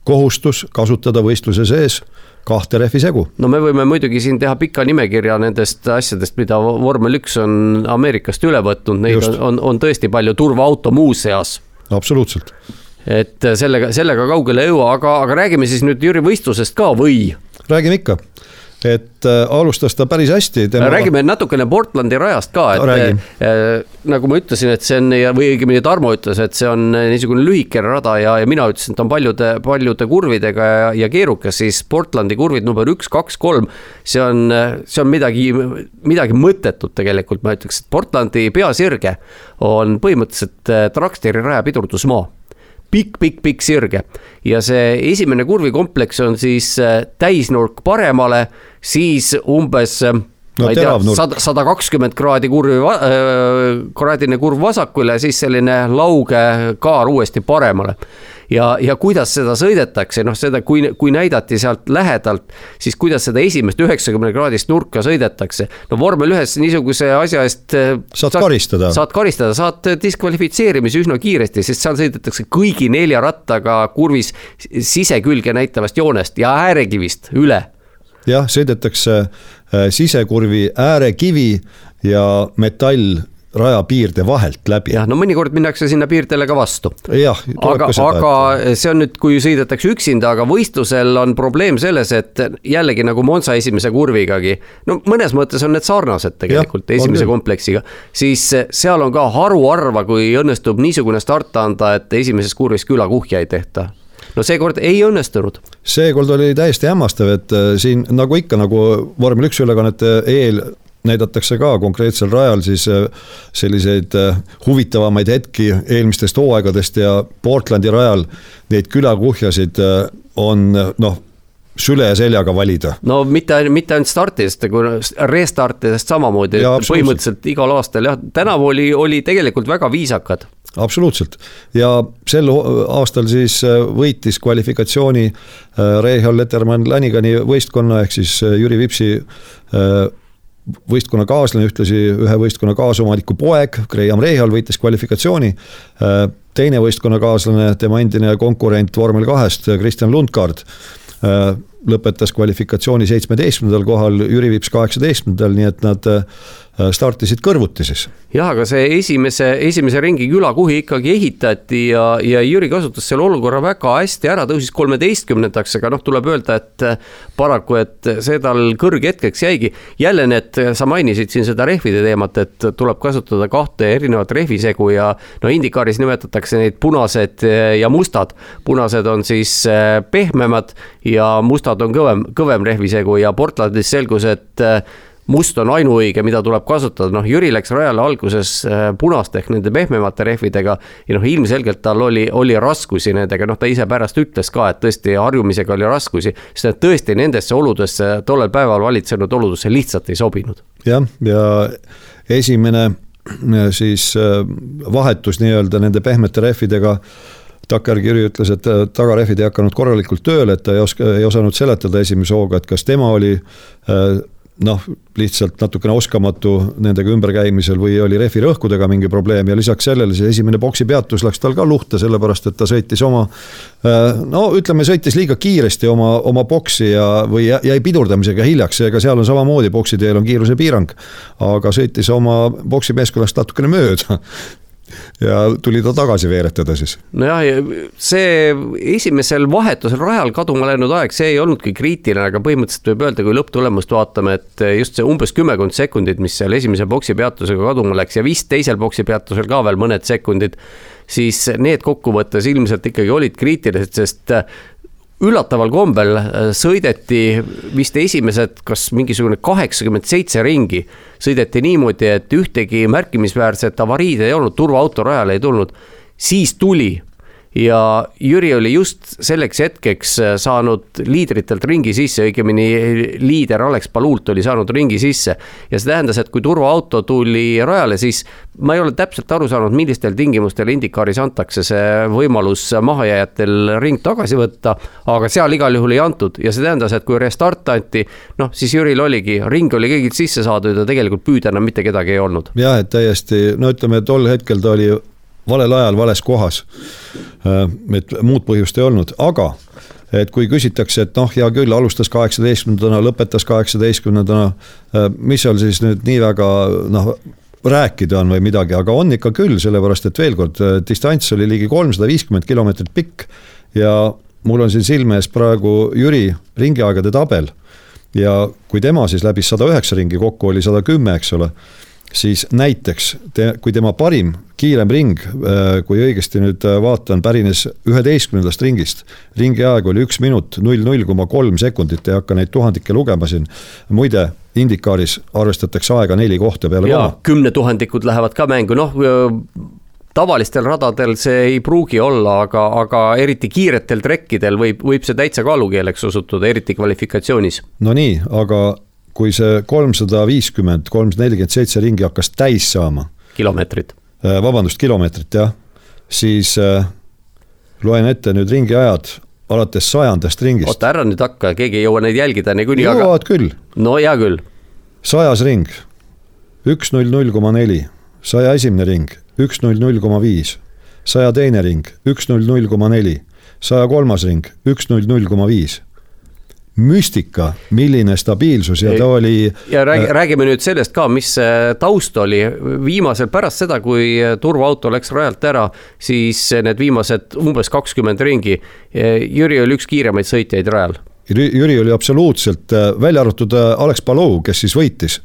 kohustus kasutada võistluse sees kahte rehvi segu. no me võime muidugi siin teha pika nimekirja nendest asjadest, mida vormel üks on Ameerikast üle võtnud, neid Just. on, on, on tõesti palju, turvaauto muuseas. absoluutselt. et sellega, sellega kaugele ei jõua, aga, aga räägime siis nüüd Jüri võistlusest ka või? räägime ikka et äh, alustas ta päris hästi tema.... räägime natukene Portlandi rajast ka, et äh, äh, nagu ma ütlesin, et see on või õigemini Tarmo ütles, et see on niisugune lühikene rada ja, ja mina ütlesin, et ta on paljude, paljude kurvidega ja, ja keerukas, siis Portlandi kurvid number üks, kaks, kolm. see on, see on midagi, midagi mõttetut tegelikult, ma ütleks, et Portlandi peasirge on põhimõtteliselt äh, Traxteri raja pidurdusmaa pikk-pikk-pikk sirge. Ja see esimene kurvikompleks on siis äh, täisnurk paremale, siis umbes äh, no, ma ei tea, sada, sada kakskümmend kraadi kurvi, äh, kraadine kurv vasakule, siis selline lauge kaar uuesti paremale ja, ja kuidas seda sõidetakse, noh, seda, kui, kui näidati sealt lähedalt, siis kuidas seda esimest üheksakümne kraadist nurka sõidetakse. no vormel ühes niisuguse asja eest. Äh, saad karistada. saad karistada, saad diskvalifitseerimise üsna kiiresti, sest seal sõidetakse kõigi nelja rattaga kurvis sisekülge näitavast joonest ja äärekivist üle jah, sõidetakse äh, sisekurvi äärekivi ja metall rajapiirde vahelt läbi. jah, no mõnikord minnakse sinna piirdele ka vastu. aga, aga see on nüüd, kui sõidetakse üksinda, aga võistlusel on probleem selles, et jällegi nagu Monza esimese kurvigagi, no mõnes mõttes on need sarnased tegelikult ja, esimese kompleksiga, siis seal on ka haruharva, kui õnnestub niisugune start anda, et esimeses kurvis külakuhja ei tehta no seekord ei õnnestunud. seekord oli täiesti hämmastav, et äh, siin nagu ikka, nagu vormel üks ülekannete eel näidatakse ka konkreetsel rajal siis äh, selliseid äh, huvitavamaid hetki eelmistest hooaegadest ja Portlandi rajal neid külakuhjasid äh, on noh, süle ja seljaga valida. no mitte, mitte ainult startidest, kui restartidest samamoodi, põhimõtteliselt igal aastal jah, tänavu oli, oli tegelikult väga viisakad. Absoluutselt. Ja sel aastal siis võitis kvalifikatsiooni Rehal Lettermann Lanigani võistkonna ehk siis Jüri Vipsi võistkonna kaaslane, ühtlasi ühe võistkonna kaasomaniku poeg, Graham Rehal võitis kvalifikatsiooni. teine võistkonnakaaslane, tema endine konkurent vormel kahest, Kristjan Lundgaard lõpetas kvalifikatsiooni seitsmeteistkümnendal kohal, Jüri Vips kaheksateistkümnendal, nii et nad Äh, startisid kõrvuti siis. jah, aga see esimese, esimese ringi külakuhi ikkagi ehitati ja, ja Jüri kasutas selle olukorra väga hästi ära, tõusis kolmeteistkümnendaks, aga noh, tuleb öelda, et äh, paraku, et see tal kõrghetkeks jäigi. jälle need, sa mainisid siin seda rehvide teemat, et tuleb kasutada kahte erinevat rehvisegu ja no Indikaaris nimetatakse neid punased ja mustad. punased on siis äh, pehmemad ja mustad on kõvem, kõvem rehvisegu ja Portlandis selgus, et must on ainuõige, mida tuleb kasutada, noh Jüri läks rajale alguses äh, punaste ehk nende pehmemate rehvidega. ja noh, ilmselgelt tal oli, oli raskusi nendega, noh ta ise pärast ütles ka, et tõesti harjumisega oli raskusi. sest et tõesti nendesse oludesse, tollel päeval valitsenud oludesse lihtsalt ei sobinud. jah, ja esimene äh, siis äh, vahetus nii-öelda nende pehmete rehvidega takkajärgi ütles, et tagarehvid ei hakanud korralikult tööle, et ta ei oska, ei osanud seletada esimese hooga, et kas tema oli noh, lihtsalt natukene oskamatu nendega ümberkäimisel või oli rehvi rõhkudega mingi probleem ja lisaks sellele see esimene boksi peatus läks tal ka luhta, sellepärast et ta sõitis oma. Äh, no ütleme, sõitis liiga kiiresti oma, oma boksi ja, või jäi pidurdamisega hiljaks, ega seal on samamoodi, boksiteel on kiirusepiirang. aga sõitis oma boksi meeskonnast natukene mööda ja tuli ta tagasi veeretada siis. nojah, see esimesel vahetusel rajal kaduma läinud aeg, see ei olnudki kriitiline, aga põhimõtteliselt võib öelda, kui lõpptulemust vaatame, et just see umbes kümmekond sekundit, mis seal esimese boksi peatusega kaduma läks ja vist teisel boksi peatusel ka veel mõned sekundid siis need kokkuvõttes ilmselt ikkagi olid kriitilised, sest üllataval kombel äh, sõideti vist esimesed, kas mingisugune kaheksakümmend seitse ringi, sõideti niimoodi, et ühtegi märkimisväärset avariid ei olnud, turvaauto rajale ei tulnud. siis tuli ja Jüri oli just selleks hetkeks äh, saanud liidritelt ringi sisse, õigemini liider Alex Paluult oli saanud ringi sisse. ja see tähendas, et kui turvaauto tuli rajale, siis ma ei ole täpselt aru saanud, millistel tingimustel Indikaaris antakse see võimalus mahajääjatel ring tagasi võtta. aga seal igal juhul ei antud ja see tähendas, et kui restart anti, noh siis Jüril oligi, ring oli kõigilt sisse saadud ja tegelikult püüda enam mitte kedagi ei olnud. jah, et täiesti, no ütleme, tol hetkel ta oli valel ajal vales kohas. Äh, et muud põhjust ei olnud, aga et kui küsitakse, et noh, hea küll, alustas kaheksateistkümnendana, lõpetas kaheksateistkümnendana, äh, mis seal siis nüüd nii väga noh, rääkida on või midagi, aga on ikka küll, sellepärast et veel kord, äh, distants oli ligi kolmsada viiskümmend kilomeetrit pikk ja mul on siin silme ees praegu Jüri ringiaegade tabel. ja kui tema siis läbis sada üheksa ringi, kokku oli sada kümme, eks ole siis näiteks te, kui tema parim kiirem ring, äh, kui õigesti nüüd äh, vaatan, pärines üheteistkümnendast ringist. ringi aeg oli üks minut null null koma kolm sekundit, ei hakka neid tuhandikke lugema siin. muide, Indikaaris arvestatakse aega neli kohta peale koma. kümnetuhandikud lähevad ka mängu, noh tavalistel radadel see ei pruugi olla, aga, aga eriti kiiretel trekkidel võib, võib see täitsa kaalukeeleks osutuda, eriti kvalifikatsioonis. no nii, aga kui see kolmsada viiskümmend, kolmsada nelikümmend seitse ringi hakkas täis saama. kilomeetrit. Äh, vabandust, kilomeetrit jah, siis äh, loen ette nüüd ringiajad alates sajandast ringist. oota, ära nüüd hakka, keegi ei jõua neid jälgida niikuinii. jõuavad aga... küll. no hea küll. sajas ring, üks null null koma neli, saja esimene ring, üks null null koma viis, saja teine ring, üks null null koma neli, saja kolmas ring, üks null null koma viis müstika, milline stabiilsus ja ta oli. ja räägi, äh, räägime nüüd sellest ka, mis taust oli viimasel pärast seda, kui turvaauto läks rajalt ära, siis need viimased umbes kakskümmend ringi. Jüri oli üks kiiremaid sõitjaid rajal Jüri oli absoluutselt, äh, välja arvatud äh, Alex Palou, kes siis võitis,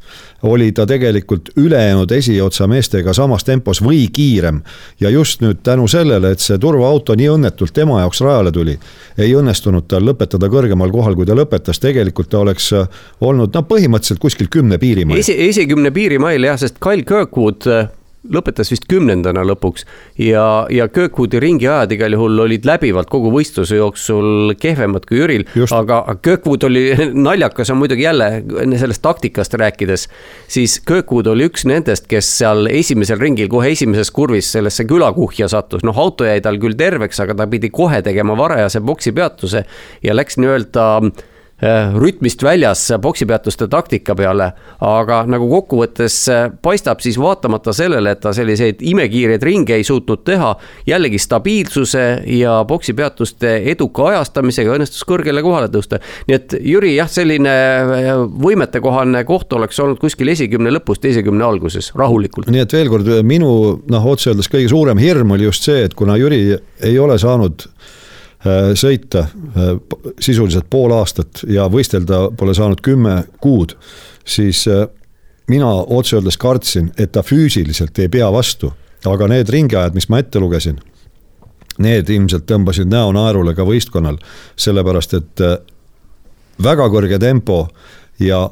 oli ta tegelikult ülejäänud esiotsa meestega samas tempos või kiirem. ja just nüüd tänu sellele, et see turvaauto nii õnnetult tema jaoks rajale tuli, ei õnnestunud tal lõpetada kõrgemal kohal, kui ta lõpetas, tegelikult ta oleks äh, olnud noh, põhimõtteliselt kuskil kümne piirimail Esi,. esikümne piirimail jah, sest Kyle Kirkwood lõpetas vist kümnendana lõpuks. Ja, ja Kirkwoodi ringiajad igal juhul olid läbivalt kogu võistluse jooksul kehvemad kui Jüril, aga Kirkwood oli, (laughs) naljakas on muidugi jälle sellest taktikast rääkides, siis Kirkwood oli üks nendest, kes seal esimesel ringil kohe esimeses kurvis sellesse külakuhja sattus, noh, auto jäi tal küll terveks, aga ta pidi kohe tegema varajase boksipeatuse ja läks nii-öelda Äh, rütmist väljas poksipeatuste taktika peale, aga nagu kokkuvõttes äh, paistab siis vaatamata sellele, et ta selliseid imekiireid ringe ei suutnud teha, jällegi stabiilsuse ja poksipeatuste eduka ajastamisega õnnestus kõrgele kohale tõusta. nii et Jüri jah, selline äh, võimetekohane koht oleks olnud kuskil esikümne lõpus, teise kümne alguses, rahulikult. nii et veel kord minu noh, otse öeldes kõige suurem hirm oli just see, et kuna Jüri ei ole saanud Äh, sõita äh, sisuliselt pool aastat ja võistelda pole saanud kümme kuud, siis äh, mina otse öeldes kartsin, et ta füüsiliselt ei pea vastu, aga need ringiajad, mis ma ette lugesin, need ilmselt tõmbasid näo naerule ka võistkonnal, sellepärast et väga kõrge tempo ja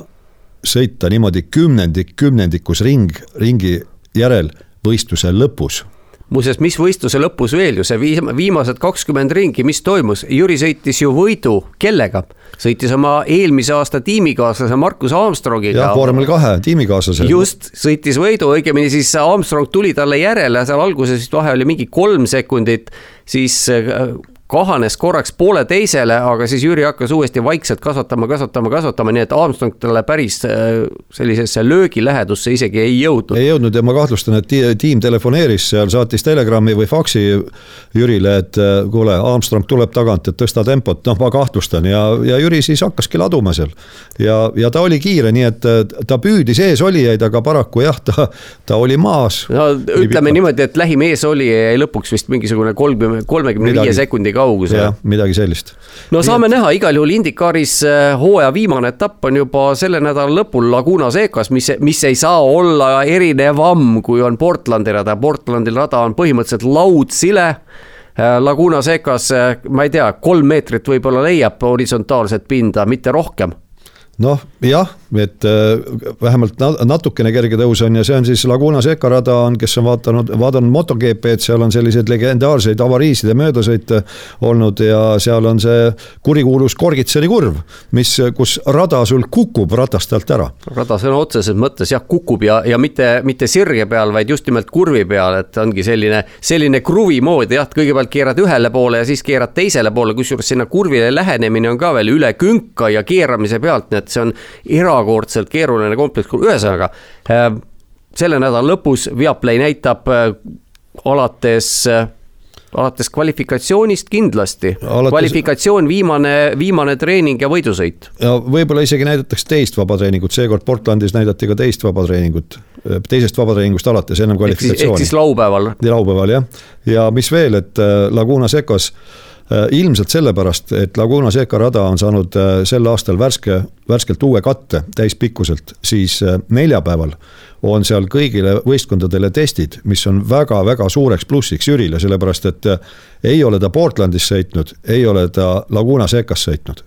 sõita niimoodi kümnendik kümnendikus ring, ringi järel võistluse lõpus muuseas, mis võistluse lõpus veel ju see viimased kakskümmend ringi, mis toimus, Jüri sõitis ju võidu, kellega? sõitis oma eelmise aasta tiimikaaslase Markus Armstrongiga. jah, vormel kahe tiimikaaslasega. just, sõitis võidu, õigemini siis Armstrong tuli talle järele, seal alguses vist vahe oli mingi kolm sekundit, siis kahanes korraks poole teisele, aga siis Jüri hakkas uuesti vaikselt kasvatama, kasvatama, kasvatama, nii et Armstrong talle päris äh, sellisesse löögilähedusse isegi ei jõudnud. ei jõudnud ja ma kahtlustan, et tiim telefoneeris seal, saatis telegrammi või faksi Jürile, et äh, kuule, Armstrong tuleb tagant, et tõsta tempot, noh, ma kahtlustan ja, ja Jüri siis hakkaski laduma seal. ja, ja ta oli kiire, nii et äh, ta püüdis eesolijaid, aga paraku jah, ta, ta oli maas. no ütleme niimoodi, et lähim eesolija jäi lõpuks vist mingisugune kolmkümmend, kolmekümne viie sekundiga kaugusele. midagi sellist. no saame Nii... näha, igal juhul IndyCaris äh, hooaja viimane etapp on juba selle nädala lõpul Laguna Secas, mis, mis ei saa olla erinevam, kui on Portlandi rada, Portlandi rada on põhimõtteliselt laudsile äh, Laguna Secas, äh, ma ei tea, kolm meetrit võib-olla leiab horisontaalset pinda, mitte rohkem noh, jah, et äh, vähemalt natukene kerge tõus on ja see on siis Laguna Seca rada on, kes on vaadanud, vaadanud MotoGP-d, seal on selliseid legendaarseid avariisid ja möödasõite olnud ja seal on see kurikuulus Korgitseri kurv, mis, kus rada sul kukub ratast alt ära. rada sõna otseses mõttes jah, kukub ja, ja mitte, mitte sirge peal, vaid just nimelt kurvi peal, et ongi selline, selline kruvi moodi jah, kõigepealt keerad ühele poole ja siis keerad teisele poole, kusjuures sinna kurvile lähenemine on ka veel üle künka ja keeramise pealt, nii et see on erakordselt keeruline kompleks, ühesõnaga äh, selle nädala lõpus Viaplay näitab äh, alates äh, alates kvalifikatsioonist kindlasti alates.... kvalifikatsioon, viimane, viimane treening ja võidusõit. ja võib-olla isegi näidatakse teist vabatreeningut, seekord Portlandis näidati ka teist vabatreeningut, teisest vabatreeningust alates, ennem kvalifikatsiooni. ehk siis laupäeval. laupäeval jah, ja mis veel, et Laguna Secos Äh, ilmselt sellepärast, et Laguna Seca rada on saanud äh, sel aastal värske, värskelt uue katte täispikkuselt, siis äh, neljapäeval on seal kõigile võistkondadele testid, mis on väga-väga suureks plussiks Jürile, sellepärast et ei ole ta Portlandis sõitnud, ei ole ta Laguna Secas sõitnud.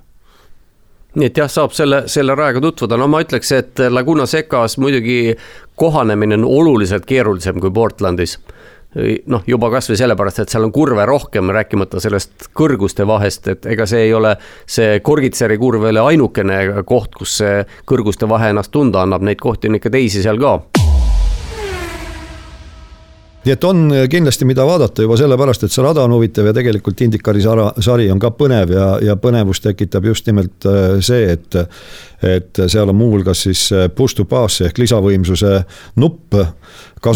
Nii et jah, saab selle, selle rajaga tutvuda, no ma ütleks, et Laguna Secas muidugi kohanemine on oluliselt keerulisem kui Portlandis noh, juba kasvõi sellepärast, et seal on kurve rohkem, rääkimata sellest kõrguste vahest, et ega see ei ole see Korgitseri kurv ei ole ainukene koht, kus see kõrguste vahe ennast tunda annab, neid kohti on ikka teisi seal ka nii et on kindlasti, mida vaadata juba sellepärast, et see rada on huvitav ja tegelikult Indikari sara, sari on ka põnev ja, ja põnevust tekitab just nimelt äh, see, et et seal on muuhulgas siis äh, push to pass ehk lisavõimsuse nupp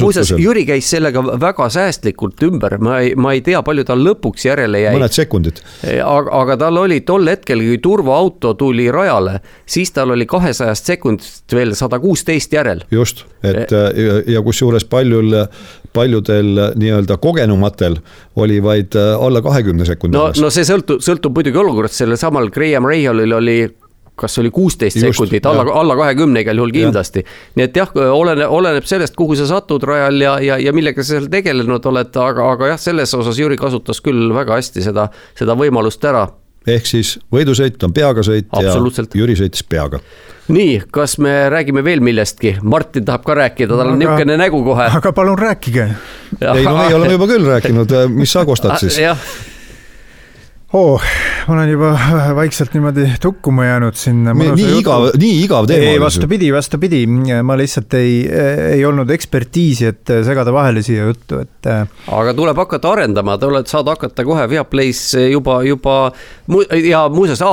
muuseas, Jüri käis sellega väga säästlikult ümber, ma ei, ma ei tea, palju tal lõpuks järele jäi. mõned sekundid. aga, aga tal oli tol hetkel, kui turvaauto tuli rajale, siis tal oli kahesajast sekundist veel sada kuusteist järel. just, et ja, ja kusjuures paljul, paljudel nii-öelda kogenumatel oli vaid äh, alla kahekümne sekundi. no, no see sõltub, sõltub muidugi olukorrast, sellel samal Graham Rahalil oli kas oli kuusteist sekundit, alla, alla kahekümne igal juhul kindlasti. nii et jah, oleneb, oleneb sellest, kuhu sa satud rajal ja, ja, ja millega sa seal tegelenud oled, aga, aga jah, selles osas Jüri kasutas küll väga hästi seda, seda võimalust ära ehk siis võidusõit on peaga sõit ja Jüri sõitis peaga nii, kas me räägime veel millestki, Martin tahab ka rääkida, tal on niisugune nägu kohe. aga palun rääkige. ei no meie (laughs) oleme juba küll rääkinud, mis sa kostad siis? Oh, ma olen juba vaikselt niimoodi tukkuma jäänud siin. nii igav, nii igav teema. ei, vastupidi, vastupidi, ma lihtsalt ei, ei olnud ekspertiisi, et segada vahele siia juttu, et. Äh, aga tuleb hakata arendama, te olete, saad hakata kohe Viaplay's juba, juba ja muuseas,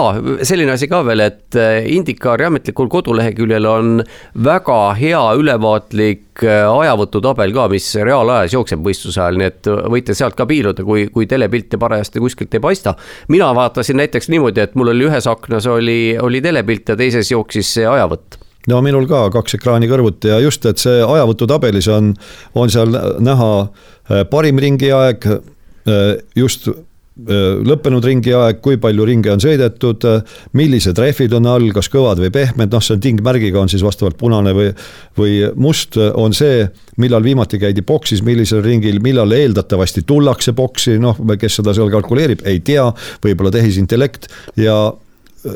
selline asi ka veel, et äh, Indikaari ametlikul koduleheküljel on väga hea ülevaatlik Äh, ajavõtutabel ka, mis reaalajas jookseb võistluse ajal, nii et võite sealt ka piiluda, kui, kui telepilti parajasti kuskilt ei paista. mina vaatasin näiteks niimoodi, et mul oli ühes aknas oli, oli telepilt ja teises jooksis see ajavõtt no minul ka kaks ekraani kõrvuti ja just, et see ajavõtutabelis on, on seal näha äh, parim ringiaeg, äh, just Äh, lõppenud ringi aeg, kui palju ringe on sõidetud, äh, millised rehvid on all, kas kõvad või pehmed, noh, see on tingmärgiga on siis vastavalt punane või, või must on see, millal viimati käidi boksis, millisel ringil, millal eeldatavasti tullakse boksi, noh, kes seda seal kalkuleerib, ei tea, võib-olla tehisintellekt ja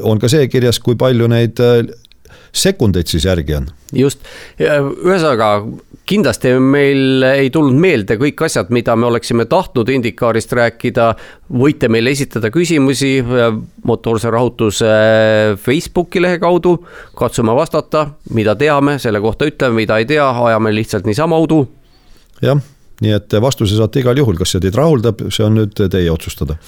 on ka see kirjas, kui palju neid äh, sekundeid siis järgi on. just, ühesõnaga kindlasti meil ei tulnud meelde kõik asjad, mida me oleksime tahtnud Indikaarist rääkida. võite meile esitada küsimusi motoorse rahutuse Facebooki lehe kaudu, katsume vastata, mida teame, selle kohta ütleme, mida ei tea, ajame lihtsalt niisama udu. jah, nii et vastuse saate igal juhul, kas see teid rahuldab, see on nüüd teie otsustada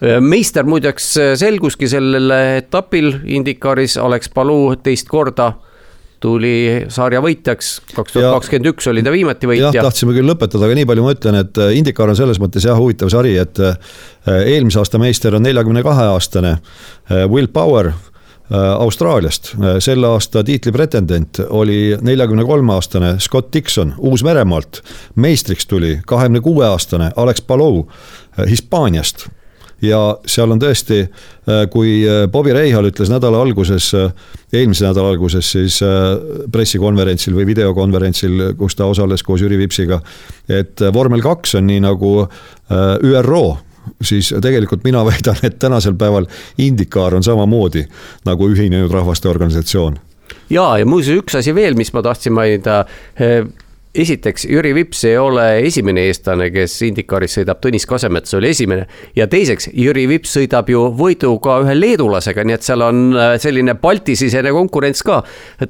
meister muideks selguski sellel etapil Indikaaris, Alex Palu teist korda tuli sarja võitjaks, kaks tuhat kakskümmend üks oli ta viimati võitja. jah, tahtsime küll lõpetada, aga nii palju ma ütlen, et äh, IndyCar on selles mõttes jah, huvitav sari, et äh, eelmise aasta meister on neljakümne kahe aastane äh, Will Power Austraaliast, selle aasta tiitli pretendent oli neljakümne kolme aastane Scott Dixon Uus-Meremaalt. meistriks tuli kahekümne kuue aastane Alex Palou Hispaaniast ja seal on tõesti, äh, kui äh, Bobby Reihal ütles nädala alguses, äh, eelmise nädala alguses siis pressikonverentsil või videokonverentsil, kus ta osales koos Jüri Vipsiga, et vormel kaks on nii nagu ÜRO siis tegelikult mina (laughs) väidan, et tänasel päeval Indikaar on samamoodi nagu Ühinenud Rahvaste Organisatsioon. ja, ja muuseas üks asi veel, mis ma tahtsin mainida esiteks, Jüri Vips ei ole esimene eestlane, kes Indikaaris sõidab, Tõnis Kasemets oli esimene. ja teiseks, Jüri Vips sõidab ju võidu ka ühe leedulasega, nii et seal on äh, selline Balti-sisene konkurents ka.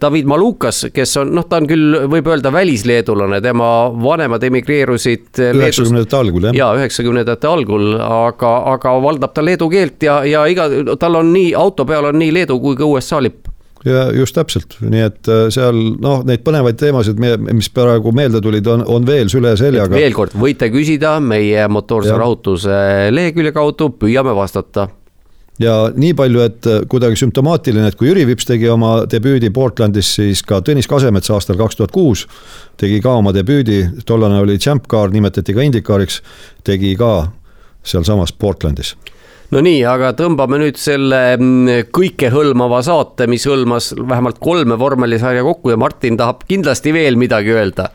David Malukas, kes on, noh, ta on küll, võib öelda välisleedulane, tema vanemad emigreerusid. üheksakümnendate algul, jah. ja üheksakümnendate algul, aga, aga valdab ta leedu keelt ja, ja iga, tal on nii, auto peal on nii Leedu kui ka USA lipp ja just täpselt, nii et äh, seal noh, neid põnevaid teemasid, mis praegu meelde tulid, on, on veel süle seljaga. veel kord, võite küsida meie motoorse rahutuse lehekülje kaudu, püüame vastata. Ja nii palju, et äh, kuidagi sümptomaatiline, et kui Jüri Vips tegi oma debüüdi Portlandis, siis ka Tõnis Kasemets aastal kaks tuhat kuus tegi ka oma debüüdi, tollane oli Champ Car, nimetati ka Indikaariks, tegi ka sealsamas Portlandis no nii, aga tõmbame nüüd selle mm, kõikehõlmava saate, mis hõlmas vähemalt kolme vormelisarja kokku ja Martin tahab kindlasti veel midagi öelda.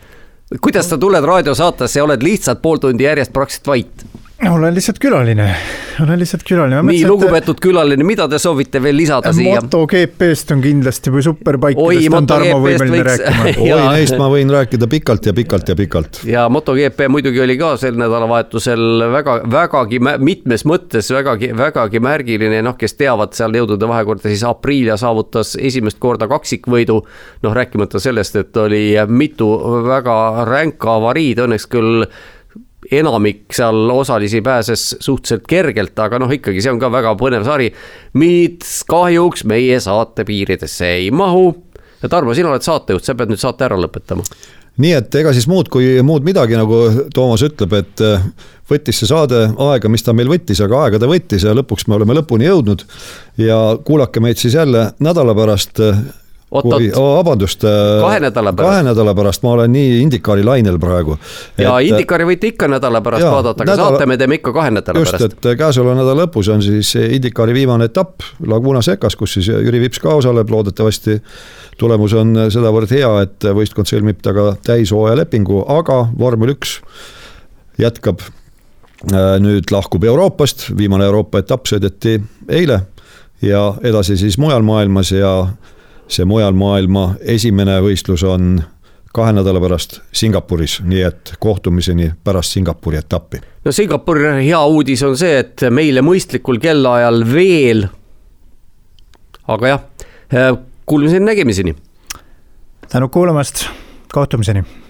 kuidas sa tuled raadiosaatesse ja oled lihtsalt pool tundi järjest praktiliselt vait? Olen lihtsalt külaline, olen lihtsalt külaline. nii, lugupeetud külaline, mida te soovite veel lisada siia? MotoGP-st on kindlasti või superbikidest on Tarmo võimeline võiks... rääkima (laughs) oi, neist ma võin rääkida pikalt ja pikalt ja pikalt. ja MotoGP muidugi oli ka sel nädalavahetusel väga, vägagi mitmes mõttes vägagi, vägagi märgiline, noh, kes teavad seal jõudude vahekorda, siis Aprilia saavutas esimest korda kaksikvõidu. noh, rääkimata sellest, et oli mitu väga ränka avariid, õnneks küll enamik seal osalisi pääses suhteliselt kergelt, aga noh, ikkagi see on ka väga põnev sari, mis kahjuks meie saate piiridesse ei mahu. ja Tarmo, sina oled saatejuht, sa pead nüüd saate ära lõpetama nii et ega siis muud kui muud midagi, nagu Toomas ütleb, et äh, võttis see saade aega, mis ta meil võttis, aga aega ta võttis ja lõpuks me oleme lõpuni jõudnud. ja kuulake meid siis jälle nädala pärast äh, oot-oot vabandust. Äh, kahe nädala pärast. kahe nädala pärast, ma olen nii Indikaari lainel praegu. ja et, Indikaari võite ikka nädala pärast jaa, vaadata, aga nädala, saate me teeme ikka kahe nädala just, pärast. et käesoleva nädala lõpus on siis Indikaari viimane etapp Laguna Secas, kus siis Jüri Vips ka osaleb, loodetavasti tulemus on sedavõrd hea, et võistkond sõlmib temaga täishooaja lepingu, aga vormel üks jätkab nüüd lahkub Euroopast, viimane Euroopa etapp sõideti eile ja edasi siis mujal maailmas ja see mujal maailma esimene võistlus on kahe nädala pärast Singapuris, nii et kohtumiseni pärast Singapuri etappi. no Singapuri hea uudis on see, et meile mõistlikul kellaajal veel. aga jah, kuulmiseni, nägemiseni. tänud kuulamast, kohtumiseni